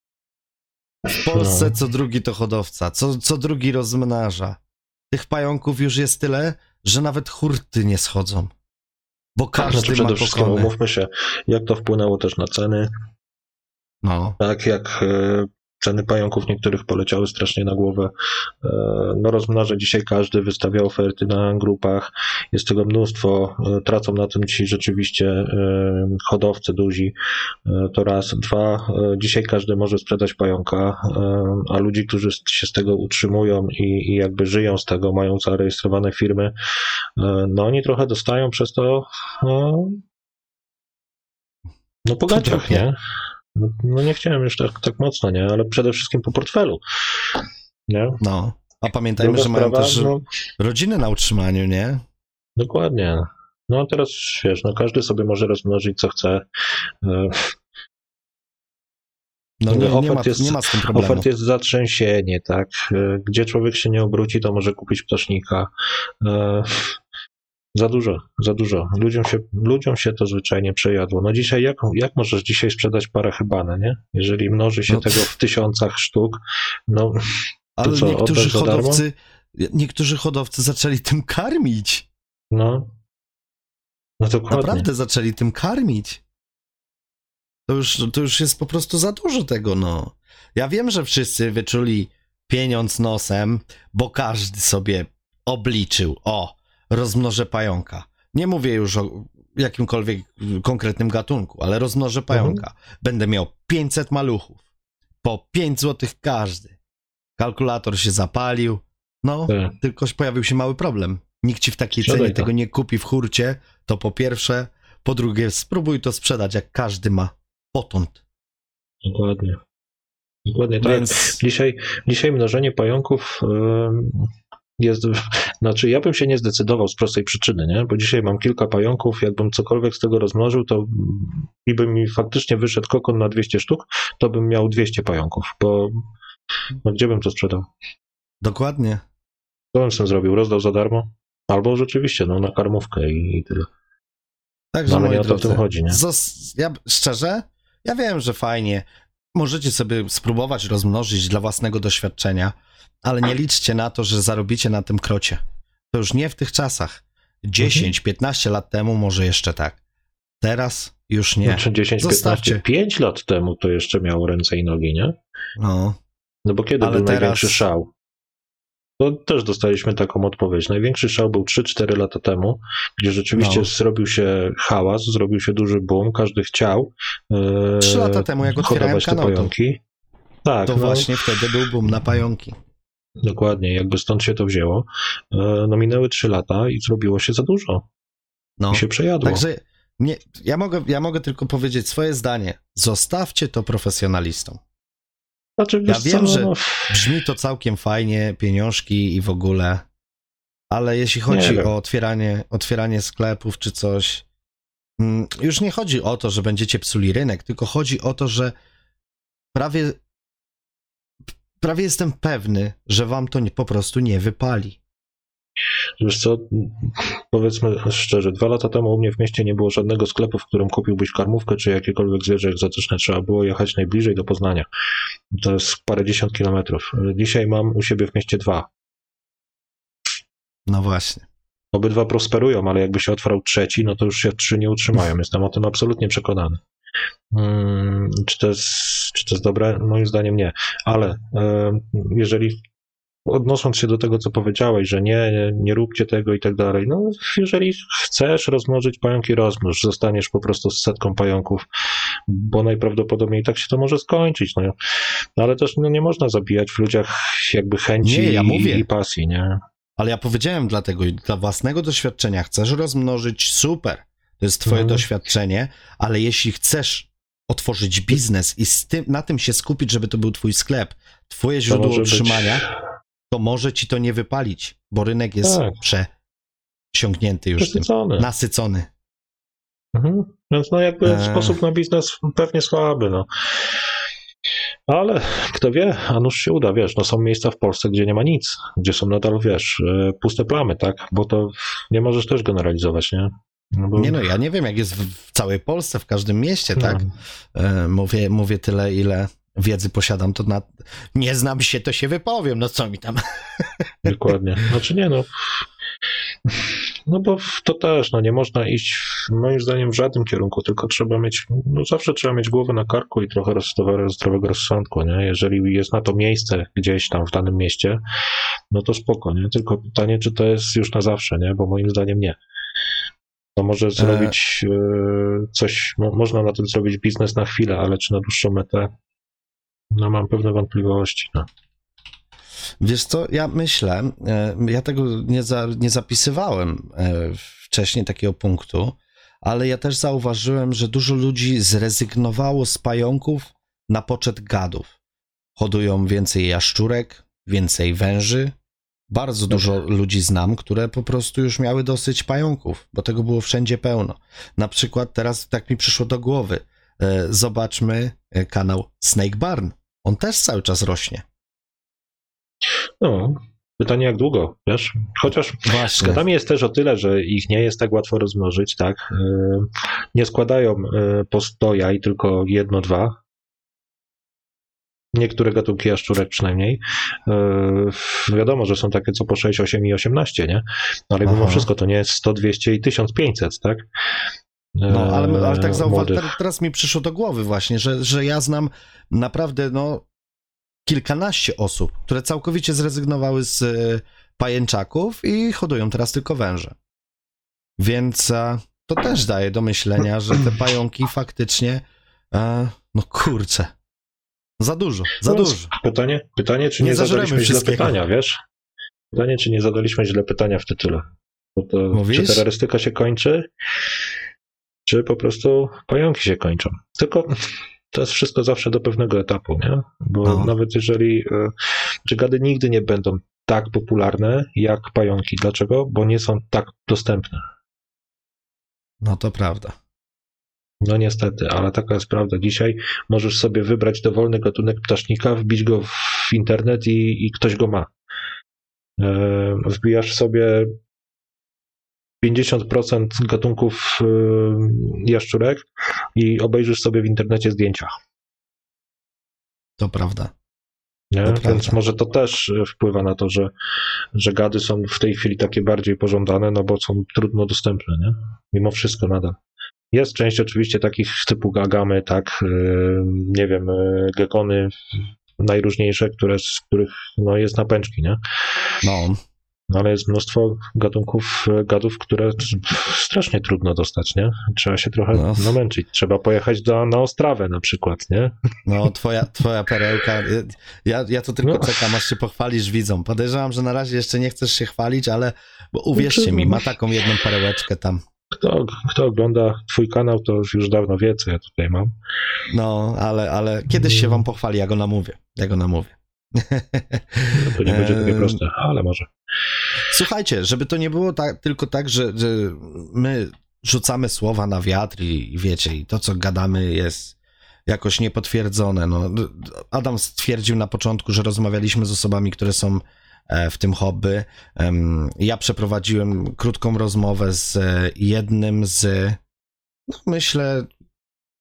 W Polsce No. co drugi to hodowca, co, co drugi rozmnaża. Tych pająków już jest tyle, że nawet hurty nie schodzą. Bo każdy Znaczy ma przede wszystkim kokony. umówmy się, jak to wpłynęło też na ceny, No, tak jak e, ceny pająków niektórych poleciały strasznie na głowę. E, no rozmnaża dzisiaj każdy, wystawia oferty na grupach, jest tego mnóstwo, e, tracą na tym ci rzeczywiście e, hodowcy duzi, to raz. Dwa, dzisiaj każdy może sprzedać pająka, a ludzi, którzy się z tego utrzymują i, i jakby żyją z tego, mają zarejestrowane firmy, no oni trochę dostają przez to no, no po gaciach, nie? No, no nie chciałem już tak, tak mocno, nie? Ale przede wszystkim po portfelu. Nie? no. A pamiętajmy, Druga że mają sprawa, też no, rodziny na utrzymaniu, nie? dokładnie. No a teraz wiesz, no każdy sobie może rozmnożyć co chce. E, No nie, nie, Ofert ma, jest- nie ma z tym problemu. Ofert jest zatrzęsienie, tak? E, Gdzie człowiek się nie obróci, to może kupić ptasznika. Za dużo, za dużo. Ludziom się, ludziom się to zwyczajnie przejadło. No dzisiaj, jak, jak możesz dzisiaj sprzedać parę chybane, nie? Jeżeli mnoży się No. tego w tysiącach sztuk, no Ale co, niektórzy hodowcy, niektórzy hodowcy zaczęli tym karmić. No. No dokładnie. Naprawdę zaczęli tym karmić. To już, to już jest po prostu za dużo tego, no. Ja wiem, że wszyscy wyczuli pieniądz nosem, bo każdy sobie obliczył, o, rozmnożę pająka. Nie mówię już o jakimkolwiek konkretnym gatunku, ale rozmnożę pająka. Będę miał 500 maluchów. Po 5 zł każdy. Kalkulator się zapalił. No, Tak. tylko pojawił się mały problem. Nikt ci w takiej Sprzedaj cenie to. tego nie kupi w hurcie, to po pierwsze. Po drugie, spróbuj to sprzedać, jak każdy ma potąd. Dokładnie. Dokładnie tak. Więc Dzisiaj, dzisiaj mnożenie pająków ym, jest. Znaczy, ja bym się nie zdecydował z prostej przyczyny, nie? Bo dzisiaj mam kilka pająków. Jakbym cokolwiek z tego rozmnożył, to i by mi faktycznie wyszedł kokon na 200 sztuk, to bym miał 200 pająków, bo no, gdzie bym to sprzedał? dokładnie. Co bym z tym zrobił? Rozdał za darmo? Albo rzeczywiście, no na karmówkę i, i tyle. Także No, ale moi nie o to w drodzy, tym chodzi, zos- ja szczerze, ja wiem, że fajnie. Możecie sobie spróbować rozmnożyć dla własnego doświadczenia, ale nie liczcie na to, że zarobicie na tym krocie. To już nie w tych czasach. 10-15 lat temu może jeszcze tak. Teraz już nie. Znaczy 10, 15, Zostawcie. 5 lat temu to jeszcze miało ręce i nogi, nie? No, No bo kiedy Ale był teraz- największy szał? To też dostaliśmy taką odpowiedź. Największy szał był 3-4 lata temu, gdzie rzeczywiście No. zrobił się hałas, zrobił się duży boom, każdy chciał. E, Trzy lata temu, jak otwierałem kanał, to- pająki. Tak, to no, właśnie wtedy był boom na pająki. dokładnie, jakby stąd się to wzięło. E, no minęły 3 lata i zrobiło się za dużo. No. I się przejadło. Także nie, ja, mogę, ja mogę tylko powiedzieć swoje zdanie. Zostawcie to profesjonalistom. Znaczy, ja wiem, co, że- no, Brzmi to całkiem fajnie, pieniążki i w ogóle, ale jeśli chodzi o otwieranie, otwieranie sklepów czy coś, mm, już nie chodzi o to, że będziecie psuli rynek, tylko chodzi o to, że prawie, prawie jestem pewny, że wam to nie, po prostu nie wypali. Wiesz co, powiedzmy szczerze, dwa lata temu u mnie w mieście nie było żadnego sklepu, w którym kupiłbyś karmówkę czy jakiekolwiek zwierzę egzotyczne. Trzeba było jechać najbliżej do Poznania. To jest parędziesiąt kilometrów. Dzisiaj mam u siebie w mieście dwa. No właśnie. Obydwa prosperują, ale jakby się otwarł trzeci, no to już się trzy nie utrzymają. Jestem o tym absolutnie przekonany. Hmm, czy, to jest, czy to jest dobre? Moim zdaniem nie. Ale e, jeżeli odnosząc się do tego, co powiedziałeś, że nie, nie, róbcie tego i tak dalej, no jeżeli chcesz rozmnożyć pająki, rozmnóż, zostaniesz po prostu z setką pająków, bo najprawdopodobniej tak się to może skończyć, no. Ale też no, nie można zabijać w ludziach jakby chęci Nie, ja i, i pasji, nie? Ale ja powiedziałem dlatego, dla własnego doświadczenia chcesz rozmnożyć, super. To jest twoje Mhm. doświadczenie, ale jeśli chcesz otworzyć biznes i z tym, na tym się skupić, żeby to był twój sklep, twoje źródło może być- utrzymania, to może ci to nie wypalić, bo rynek jest Tak. przesiągnięty już tym, Przesycony. nasycony. Mhm. Więc no jakby Eee. sposób na biznes pewnie słaby, no. Ale kto wie, a nuż się uda, wiesz, no są miejsca w Polsce, gdzie nie ma nic, gdzie są nadal, wiesz, e, puste plamy, tak? Bo to nie możesz też generalizować, nie? No bo, Nie no, ja nie wiem, jak jest w, w całej Polsce, w każdym mieście, tak? no, E, mówię, mówię tyle, ile wiedzy posiadam, to na... nie znam się, to się wypowiem, no co mi tam. Dokładnie. Znaczy nie, no. No bo to też, no nie można iść, moim zdaniem, w żadnym kierunku, tylko trzeba mieć, no zawsze trzeba mieć głowę na karku i trochę zdrowego, zdrowego rozsądku, nie? Jeżeli jest na to miejsce gdzieś tam w danym mieście, no to spoko, nie? Tylko pytanie, czy to jest już na zawsze, nie? Bo moim zdaniem nie. To może zrobić e, coś, mo, można na tym zrobić biznes na chwilę, ale czy na dłuższą metę, no mam pewne wątpliwości, no. Wiesz co, ja myślę, e, ja tego nie, za, nie zapisywałem e, wcześniej takiego punktu, ale ja też zauważyłem, że dużo ludzi zrezygnowało z pająków na poczet gadów. Hodują więcej jaszczurek, więcej węży. Bardzo dużo ludzi znam, które po prostu już miały dosyć pająków, bo tego było wszędzie pełno. Na przykład teraz tak mi przyszło do głowy. E, Zobaczmy e, kanał Snake Barn. On też cały czas rośnie. No, Pytanie jak długo, wiesz? Chociaż z gadami jest też o tyle, że ich nie jest tak łatwo rozmnożyć, tak? Nie składają po 100 jaj, tylko jedno, dwa, niektóre gatunki jaszczurek przynajmniej. Wiadomo, że są takie co po 6, 8 i 18, nie? Ale mimo Aha. wszystko to nie jest 100, 200 i 1500, tak? No, ale, ale tak zauważ, teraz mi przyszło do głowy właśnie, że, że ja znam naprawdę, no, kilkanaście osób, które całkowicie zrezygnowały z e, pajęczaków i hodują teraz tylko węże. Więc e, to też daje do myślenia, że te pająki faktycznie, e, no kurczę, za dużo, za no, dużo. Pytanie, pytanie, czy nie, nie zadaliśmy źle pytania, wiesz? Pytanie, czy nie zadaliśmy źle pytania w tytule. Bo to, Mówisz? czy terrorystyka się kończy, czy po prostu pająki się kończą. Tylko to jest wszystko zawsze do pewnego etapu, nie? Bo no. nawet jeżeli, czy gady nigdy nie będą tak popularne jak pająki. Dlaczego? Bo nie są tak dostępne. No to prawda. No niestety, ale taka jest prawda. Dzisiaj możesz sobie wybrać dowolny gatunek ptasznika, wbić go w internet i, i ktoś go ma. E, wbijasz sobie 50% gatunków y, jaszczurek i obejrzysz sobie w internecie zdjęcia. To prawda. Nie? To Więc prawda. może to też wpływa na to, że, że gady są w tej chwili takie bardziej pożądane, no bo są trudno dostępne, nie? Mimo wszystko nadal. Jest część oczywiście takich typu gagamy, tak, y, nie wiem, y, gekony najróżniejsze, które, z których no, jest napęczki, nie? No. No ale jest mnóstwo gatunków gadów, które strasznie trudno dostać, nie? Trzeba się trochę no. namęczyć. Trzeba pojechać do, na Ostrawę na przykład, nie? No, twoja, twoja perełka. Ja, ja to tylko no. czekam, aż się pochwalisz widzom. Podejrzewam, że na razie jeszcze nie chcesz się chwalić, ale bo uwierzcie mi, ma taką jedną perełeczkę tam. Kto, kto ogląda twój kanał, to już dawno wie, co ja tutaj mam. No, ale, ale kiedyś się wam pochwali, ja go namówię. Ja go namówię. No to nie będzie takie proste, ale może. Słuchajcie, żeby to nie było tak, tylko tak, że, że my rzucamy słowa na wiatr i, i wiecie, i to, co gadamy, jest jakoś niepotwierdzone. No, Adam stwierdził na początku, że rozmawialiśmy z osobami, które są e, w tym hobby. Ja przeprowadziłem krótką rozmowę z jednym z, no myślę,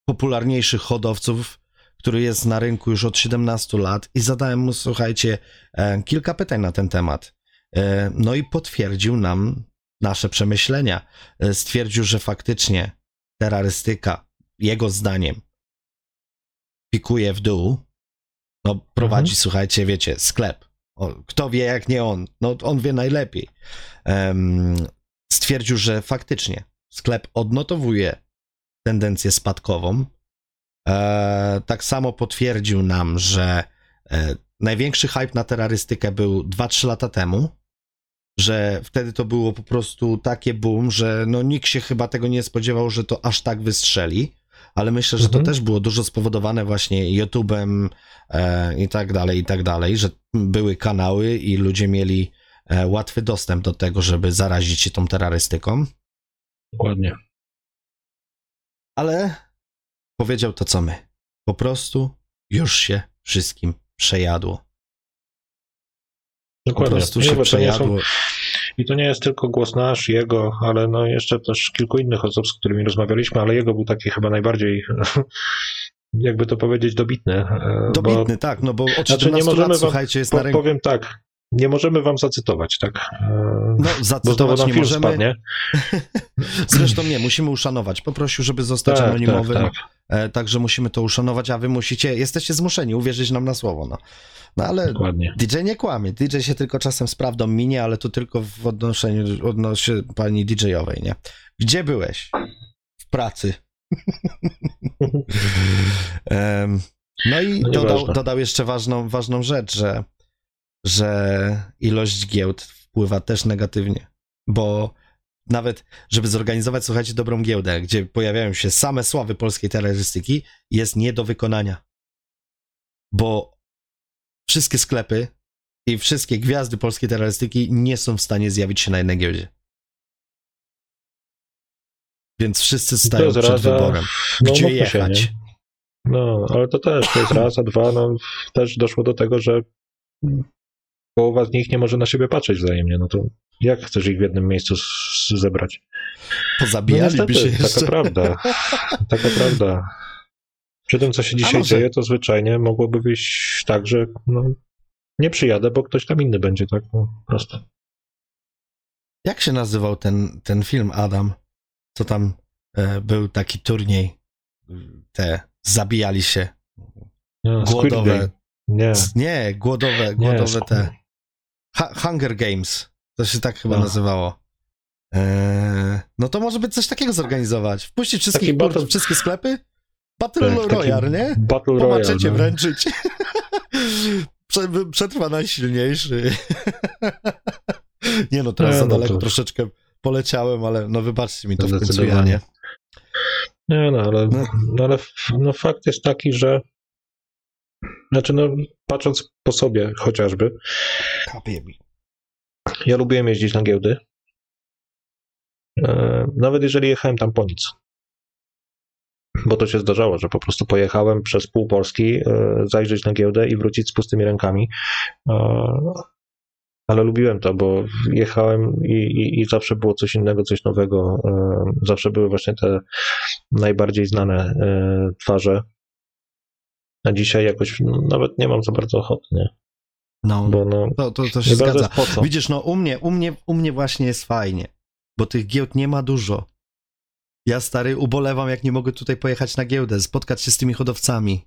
popularniejszych hodowców który jest na rynku już od 17 lat i zadałem mu, słuchajcie, e, kilka pytań na ten temat. E, no i potwierdził nam nasze przemyślenia. E, stwierdził, że faktycznie terrorystyka, jego zdaniem, pikuje w dół. No, prowadzi, mhm. słuchajcie, wiecie, sklep. O, kto wie, jak nie on? No, on wie najlepiej. Um, stwierdził, że faktycznie sklep odnotowuje tendencję spadkową, E, tak samo potwierdził nam, że e, największy hype na terrorystykę był 2-3 lata temu, że wtedy to było po prostu takie boom, że no nikt się chyba tego nie spodziewał, że to aż tak wystrzeli, ale myślę, że mhm. to też było dużo spowodowane właśnie YouTube'em e, i tak dalej, i tak dalej, że były kanały i ludzie mieli e, łatwy dostęp do tego, żeby zarazić się tą terrorystyką. Dokładnie. Ale powiedział to co my. Po prostu już się wszystkim przejadło. Dokładnie. Po prostu się przejadło. Są... I to nie jest tylko głos nasz, jego, ale no jeszcze też kilku innych osób, z którymi rozmawialiśmy, ale jego był taki chyba najbardziej jakby to powiedzieć, dobitny. E, dobitny, bo, tak, no bo od znaczy nie możemy lat, wam, słuchajcie, jest po, na rynku. Powiem tak, nie możemy wam zacytować, tak? E, no, zacytować nie możemy. Spadnie. Zresztą nie, musimy uszanować. Poprosił, żeby zostać tak, anonimowym. Tak, tak. E, także musimy to uszanować, a wy musicie, jesteście zmuszeni uwierzyć nam na słowo, no. No ale Dokładnie. DJ nie kłamie, DJ się tylko czasem z prawdą minie, ale to tylko w odnoszeniu, odnośnie pani DJ-owej, nie? Gdzie byłeś? W pracy. no i no dodał, dodał, jeszcze ważną, ważną rzecz, że, że ilość giełd wpływa też negatywnie, bo nawet, żeby zorganizować, słuchajcie, dobrą giełdę, gdzie pojawiają się same sławy polskiej terrorystyki, jest nie do wykonania. Bo wszystkie sklepy i wszystkie gwiazdy polskiej terrorystyki nie są w stanie zjawić się na jednej giełdzie. Więc wszyscy stają przed rada, wyborem, no, gdzie jechać. Się, no, ale to też, to jest raz, a dwa, no też doszło do tego, że połowa z nich nie może na siebie patrzeć wzajemnie, no to jak chcesz ich w jednym miejscu zebrać? Pozabijaliby no się jeszcze. Taka prawda, taka prawda. Przy tym, co się dzisiaj może... dzieje, to zwyczajnie mogłoby wyjść tak, że no, nie przyjadę, bo ktoś tam inny będzie, tak no, prosto. Jak się nazywał ten, ten film, Adam? Co tam e, był taki turniej? Te zabijali się. No, głodowe. Nie. Nie, głodowe, głodowe nie, te. Hunger Games. To się tak chyba no. nazywało. Eee, no to może być coś takiego zorganizować. Wpuścić wszystkich battle... wszystkie sklepy? Battle tak, Royale, nie? Battle Royale. no. wręczyć. Przetrwa najsilniejszy. nie no, teraz nie, za no daleko to... troszeczkę poleciałem, ale no wybaczcie mi to w końcu ja, nie? Nie no, ale, no. no. ale no, fakt jest taki, że znaczy no, patrząc po sobie chociażby, ja lubiłem jeździć na giełdy, e, nawet jeżeli jechałem tam po nic bo to się zdarzało, że po prostu pojechałem przez pół Polski e, zajrzeć na giełdę i wrócić z pustymi rękami. E, ale lubiłem to, bo jechałem i, i, i zawsze było coś innego, coś nowego. Zawsze były właśnie te najbardziej znane twarze. A dzisiaj jakoś nawet nie mam za bardzo ochoty, nie? No, bo no, to, to, to się zgadza. Widzisz, no u mnie, u, mnie, u mnie właśnie jest fajnie, bo tych giełd nie ma dużo. Ja stary ubolewam, jak nie mogę tutaj pojechać na giełdę, spotkać się z tymi hodowcami.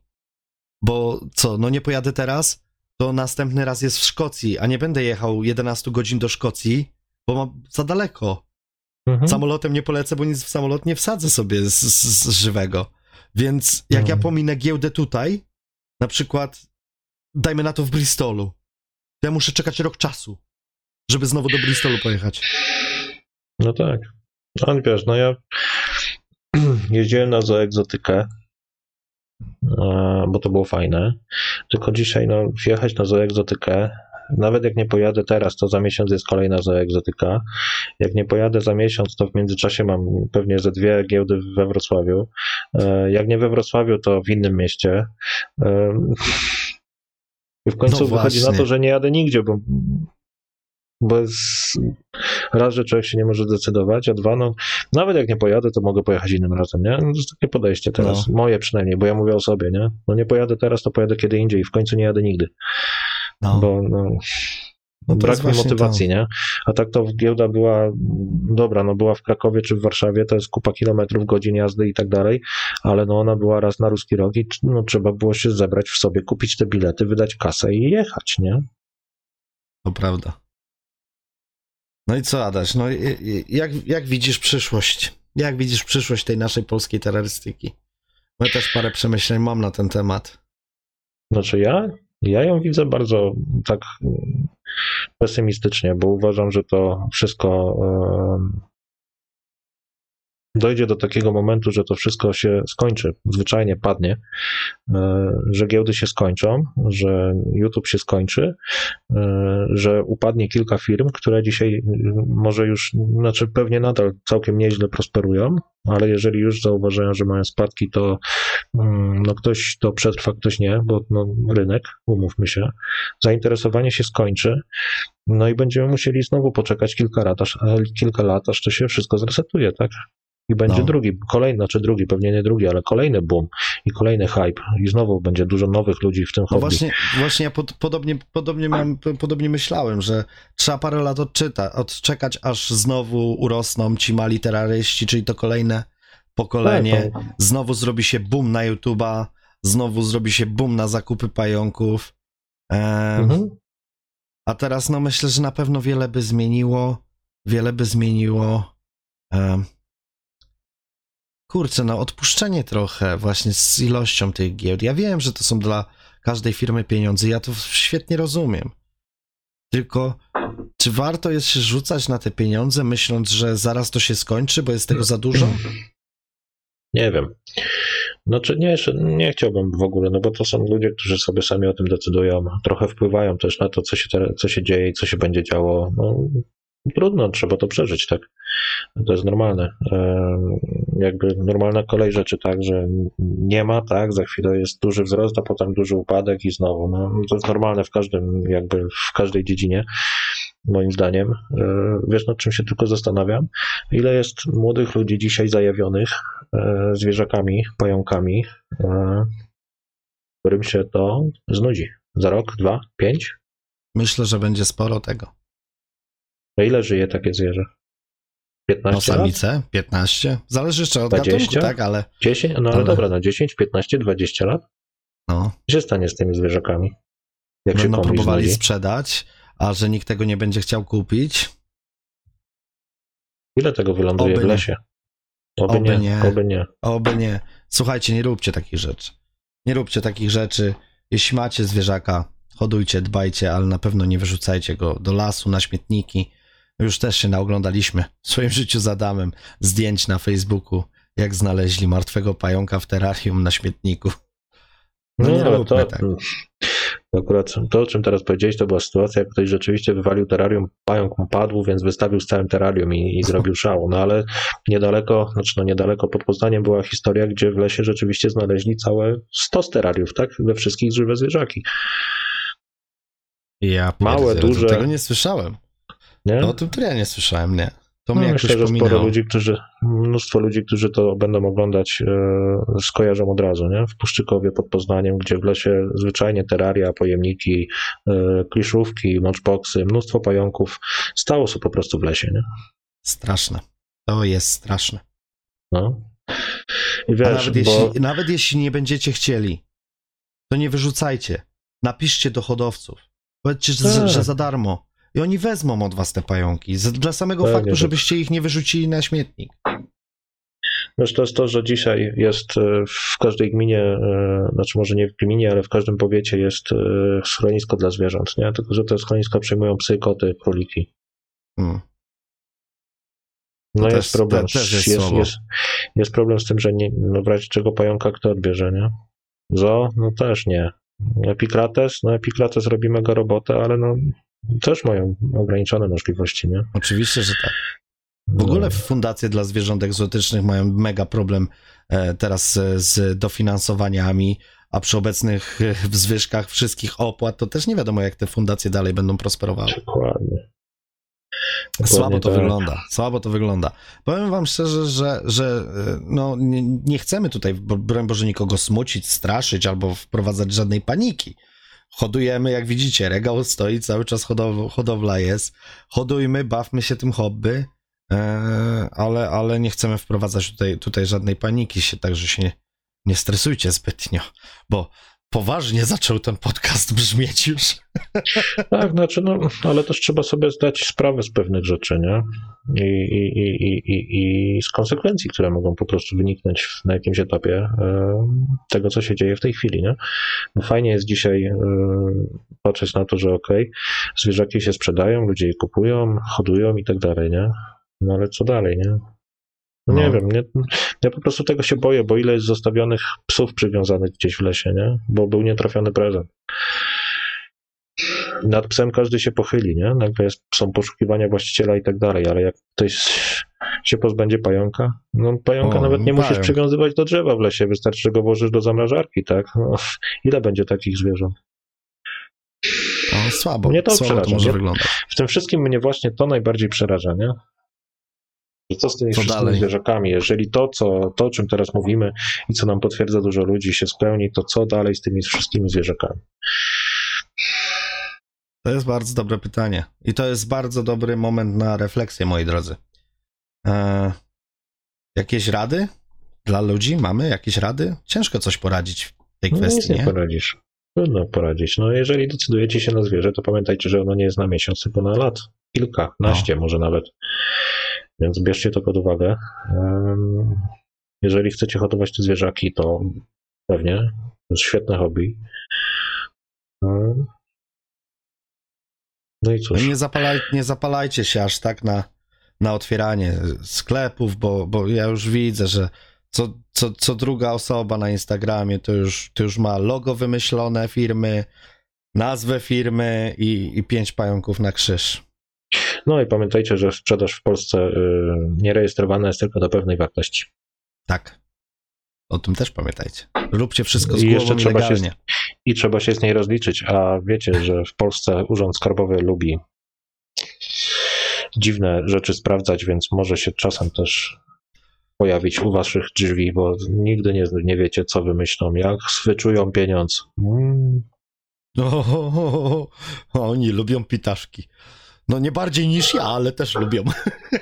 Bo co, no nie pojadę teraz, to następny raz jest w Szkocji, a nie będę jechał 11 godzin do Szkocji, bo mam za daleko. Mhm. Samolotem nie polecę, bo nic w samolot nie wsadzę sobie z, z, z żywego. Więc jak mhm. ja pominę giełdę tutaj, na przykład dajmy na to w Bristolu, ja muszę czekać rok czasu, żeby znowu do Bristolu pojechać. No tak. No wiesz, no ja jeździłem na zoegzotykę, bo to było fajne. Tylko dzisiaj, no, wjechać na zoegzotykę, nawet jak nie pojadę teraz, to za miesiąc jest kolejna zoegzotyka. Jak nie pojadę za miesiąc, to w międzyczasie mam pewnie ze dwie giełdy we Wrocławiu. E, jak nie we Wrocławiu, to w innym mieście. I w końcu no wychodzi na to, że nie jadę nigdzie, bo bo jest, raz, że człowiek się nie może zdecydować, a dwa, no nawet jak nie pojadę, to mogę pojechać innym razem, nie? No, to jest takie podejście teraz, no. moje przynajmniej, bo ja mówię o sobie, nie? No nie pojadę teraz, to pojadę kiedy indziej i w końcu nie jadę nigdy. No. Bo no, no brak mi motywacji, to. nie? A tak to giełda była, dobra, no była w Krakowie czy w Warszawie, to jest kupa kilometrów, godzin jazdy i tak dalej, ale no ona była raz na ruski rok i no, trzeba było się zebrać w sobie, kupić te bilety, wydać kasę i jechać, nie? To prawda. No i co, Adaś? No, jak, jak widzisz przyszłość? Jak widzisz przyszłość tej naszej polskiej terrorystyki? Ja też parę przemyśleń mam na ten temat. Znaczy ja? Ja ją widzę bardzo tak pesymistycznie, bo uważam, że to wszystko dojdzie do takiego momentu, że to wszystko się skończy, zwyczajnie padnie, e, że giełdy się skończą, że YouTube się skończy, e, że upadnie kilka firm, które dzisiaj może już, znaczy pewnie nadal całkiem nieźle prosperują, ale jeżeli już zauważają, że mają spadki, to mm, no ktoś to przetrwa, ktoś nie, bo no, rynek, umówmy się, zainteresowanie się skończy, no i będziemy musieli znowu poczekać kilka lat, aż, kilka lat, aż to się wszystko zresetuje, tak? I będzie no. drugi, kolejny, znaczy drugi, pewnie nie drugi, ale kolejny boom i kolejny hype i znowu będzie dużo nowych ludzi w tym no hobby. Właśnie, właśnie ja pod, podobnie, podobnie, miałem, podobnie myślałem, że trzeba parę lat odczyta, odczekać, aż znowu urosną ci mali terroryści, czyli to kolejne pokolenie, tak, tak. znowu zrobi się boom na YouTube'a, znowu zrobi się boom na zakupy pająków. mhm. A teraz no myślę, że na pewno wiele by zmieniło, wiele by zmieniło kurczę, no odpuszczenie trochę właśnie z ilością tych giełd. Ja wiem, że to są dla każdej firmy pieniądze, ja to świetnie rozumiem. Tylko czy warto jest się rzucać na te pieniądze, myśląc, że zaraz to się skończy, bo jest tego za dużo? Nie wiem. Znaczy nie, nie chciałbym w ogóle, no bo to są ludzie, którzy sobie sami o tym decydują, trochę wpływają też na to, co się, co się dzieje i co się będzie działo. No, trudno, trzeba to przeżyć, tak? To jest normalne. Jakby normalna kolej rzeczy, tak, że nie ma, tak, za chwilę jest duży wzrost, a potem duży upadek i znowu. No, to jest normalne w każdym, jakby w każdej dziedzinie, moim zdaniem. E, wiesz, nad czym się tylko zastanawiam? Ile jest młodych ludzi dzisiaj zajawionych e, zwierzakami, pająkami, e, którym się to znudzi? Za rok, dwa, pięć? Myślę, że będzie sporo tego. A ile żyje takie zwierzę? 15 no samice, lat? 15. Zależy jeszcze od 20? gatunku, tak, ale... 10? No ale, ale dobra, na 10, 15, 20 lat? No. Co się stanie z tymi zwierzakami? Jak Będą się próbowali znudzi? sprzedać, a że nikt tego nie będzie chciał kupić. Ile tego wyląduje oby w lesie? Oby, oby nie, nie, oby nie. Oby nie. Słuchajcie, nie róbcie takich rzeczy. Nie róbcie takich rzeczy. Jeśli macie zwierzaka, hodujcie, dbajcie, ale na pewno nie wyrzucajcie go do lasu, na śmietniki. Już też się naoglądaliśmy w swoim życiu z Adamem zdjęć na Facebooku, jak znaleźli martwego pająka w terrarium na śmietniku. No, no nie ale to, tak. akurat to, o czym teraz powiedziałeś, to była sytuacja, jak ktoś rzeczywiście wywalił terrarium, pająk mu padł, więc wystawił z całym terrarium i, i zrobił szał. No ale niedaleko, znaczy no niedaleko pod Poznaniem była historia, gdzie w lesie rzeczywiście znaleźli całe 100 terrariów, tak? We wszystkich żywe zwierzaki. Ja Małe, duże. Tego nie słyszałem. Nie? No o tym to ja nie słyszałem, nie. To no, myślę, że sporo ludzi, którzy, mnóstwo ludzi, którzy to będą oglądać, e, skojarzą od razu, nie? W Puszczykowie pod Poznaniem, gdzie w lesie zwyczajnie teraria, pojemniki, e, kliszówki, matchboxy, mnóstwo pająków stało się po prostu w lesie, nie? Straszne. To jest straszne. No. I wiesz, nawet, bo... jeśli, nawet jeśli nie będziecie chcieli, to nie wyrzucajcie. Napiszcie do hodowców. Powiedzcie, że, tak. że za darmo. I oni wezmą od was te pająki. Dla samego tak, faktu, żebyście ich nie wyrzucili na śmietnik. Wiesz, to jest to, że dzisiaj jest e, w każdej gminie, e, znaczy może nie w gminie, ale w każdym powiecie jest e, schronisko dla zwierząt, nie? Tylko, że te schroniska przyjmują psy, koty, króliki. Hmm. No jest problem. Te, jest, jest, jest, jest, problem z tym, że nie, no w razie czego pająka kto odbierze, nie? Zo? No też nie. Epikrates? No Epikrates robi mega robotę, ale no też mają ograniczone możliwości, nie? Oczywiście, że tak. W ogóle no. fundacje dla zwierząt egzotycznych mają mega problem e, teraz z dofinansowaniami, a przy obecnych e, zwyżkach wszystkich opłat, to też nie wiadomo, jak te fundacje dalej będą prosperowały. Dokładnie. Dokładnie słabo to tak. wygląda, słabo to wygląda. Powiem wam szczerze, że, że e, no, nie, nie chcemy tutaj, broń Boże, nikogo smucić, straszyć albo wprowadzać żadnej paniki hodujemy, jak widzicie, regał stoi, cały czas hodow hodowla jest. Hodujmy, bawmy się tym hobby, e, ale, ale nie chcemy wprowadzać tutaj, tutaj żadnej paniki się, także się nie, nie stresujcie zbytnio, bo poważnie zaczął ten podcast brzmieć już. Tak, znaczy, no, ale też trzeba sobie zdać sprawę z pewnych rzeczy, nie? I, i, i, i, i z konsekwencji, które mogą po prostu wyniknąć na jakimś etapie tego, co się dzieje w tej chwili, nie? No fajnie jest dzisiaj patrzeć na to, że okej, okay, zwierzaki się sprzedają, ludzie je kupują, hodują i tak dalej, nie? No ale co dalej, nie? No. Nie wiem, nie, ja po prostu tego się boję, bo ile jest zostawionych psów przywiązanych gdzieś w lesie, nie? Bo był nietrafiony prezent. Nad psem każdy się pochyli, nie? Nagle jest, są poszukiwania właściciela i tak dalej, ale jak ktoś się pozbędzie pająka, no pająka o, nawet nie musisz przywiązywać do drzewa w lesie, wystarczy, że go włożysz do zamrażarki, tak? No, ile będzie takich zwierząt? No, słabo. Mnie to słabo przeraża. To może wyglądać. W tym wszystkim mnie właśnie to najbardziej przeraża, nie? Co z tymi wszystkimi dalej? zwierzakami? Jeżeli to, co, to, o czym teraz mówimy i co nam potwierdza dużo ludzi, się spełni, to co dalej z tymi wszystkimi zwierzakami? To jest bardzo dobre pytanie. I to jest bardzo dobry moment na refleksję, moi drodzy. Eee, jakieś rady dla ludzi? Mamy jakieś rady? Ciężko coś poradzić w tej no, kwestii. nie, nie poradzisz. Trudno poradzić. No, jeżeli decydujecie się na zwierzę, to pamiętajcie, że ono nie jest na miesiąc, tylko na lat. Kilkanaście, no. może nawet. Więc bierzcie to pod uwagę. Jeżeli chcecie hodować te zwierzaki, to pewnie. To jest świetne hobby. No i cóż. Nie, zapalaj, nie zapalajcie się aż tak na, na otwieranie sklepów, bo, bo ja już widzę, że co, co, co druga osoba na Instagramie to już, to już ma logo wymyślone firmy, nazwę firmy i, i pięć pająków na krzyż. No i pamiętajcie, że sprzedaż w Polsce y, nierejestrowana jest tylko do pewnej wartości. Tak. O tym też pamiętajcie. Róbcie wszystko z I jeszcze trzeba się-. I trzeba się z niej rozliczyć, a wiecie, że w Polsce Urząd Skarbowy lubi dziwne rzeczy sprawdzać, więc może się czasem też pojawić u waszych drzwi, bo nigdy nie, nie wiecie, co wymyślą, jak swyczują pieniądz. Mm, O, o, o, o, oni lubią pitaszki. No nie bardziej niż ja, ale też lubią.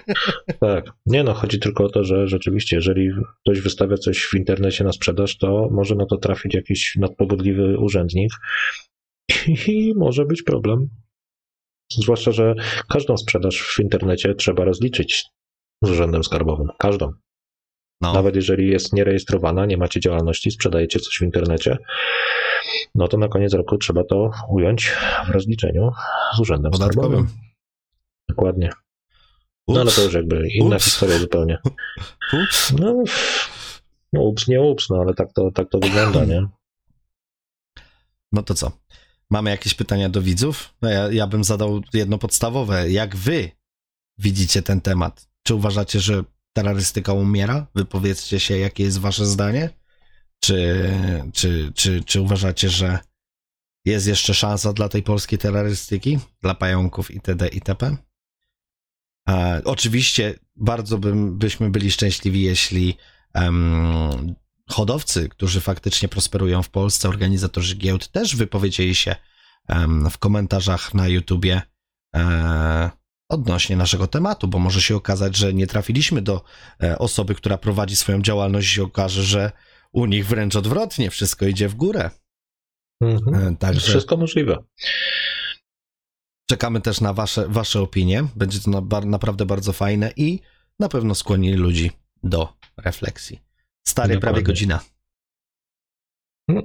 tak. Nie no, chodzi tylko o to, że rzeczywiście, jeżeli ktoś wystawia coś w internecie na sprzedaż, to może na to trafić jakiś nadpobudliwy urzędnik i może być problem. Zwłaszcza, że każdą sprzedaż w internecie trzeba rozliczyć z urzędem skarbowym. Każdą. No, Nawet jeżeli jest nierejestrowana, nie macie działalności, sprzedajecie coś w internecie, no to na koniec roku trzeba to ująć w rozliczeniu z urzędem podatkowym. skarbowym. Dokładnie. No ale Ups. to już jakby inna Ups. historia zupełnie. Ups. No, no ups, nie ups, no ale tak to, tak to wygląda, nie? No to co? Mamy jakieś pytania do widzów? No ja, ja bym zadał jedno podstawowe. Jak wy widzicie ten temat? Czy uważacie, że terrorystyka umiera? Wypowiedzcie się, jakie jest wasze zdanie? Czy, czy, czy, czy uważacie, że jest jeszcze szansa dla tej polskiej terrorystyki? Dla pająków itd. itp.? E, oczywiście bardzo bym, byśmy byli szczęśliwi, jeśli em, hodowcy, którzy faktycznie prosperują w Polsce, organizatorzy giełd też wypowiedzieli się em, w komentarzach na YouTubie e, odnośnie naszego tematu, bo może się okazać, że nie trafiliśmy do e, osoby, która prowadzi swoją działalność i się okaże, że u nich wręcz odwrotnie, wszystko idzie w górę. Mhm. E, Także Wszystko możliwe. Czekamy też na wasze, wasze opinie. Będzie to na, naprawdę bardzo fajne i na pewno skłoni ludzi do refleksji. Stary, prawie godzina. No.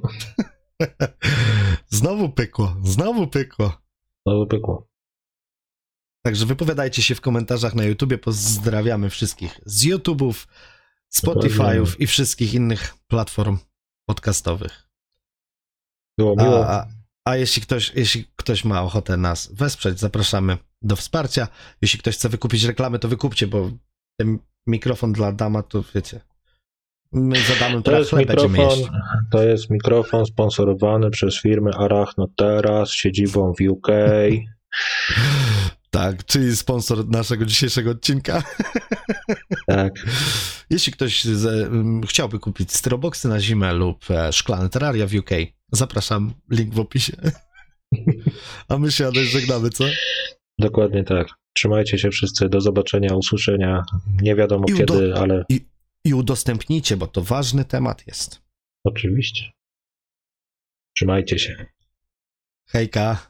Znowu pykło, znowu pykło. To pykło. Także wypowiadajcie się w komentarzach na YouTubie. Pozdrawiamy wszystkich z YouTube'ów, Spotify'ów i wszystkich innych platform podcastowych. Było miło. a, a jeśli, ktoś, jeśli ktoś ma ochotę nas wesprzeć, zapraszamy do wsparcia. Jeśli ktoś chce wykupić reklamy, to wykupcie, bo ten mikrofon dla dama, to wiecie. My za damem To jest mikrofon, to jest mikrofon sponsorowany przez firmę Arachno Teraz siedzibą w UK. Tak, czyli sponsor naszego dzisiejszego odcinka. Tak. Jeśli ktoś z, um, chciałby kupić styroboksy na zimę lub e, szklane terraria w UK, zapraszam, link w opisie. A my się Adaś żegnamy, co? Dokładnie tak. Trzymajcie się wszyscy. Do zobaczenia, usłyszenia. Nie wiadomo I kiedy, ale I udostępnijcie, bo to ważny temat jest. oczywiście. Trzymajcie się. Hejka.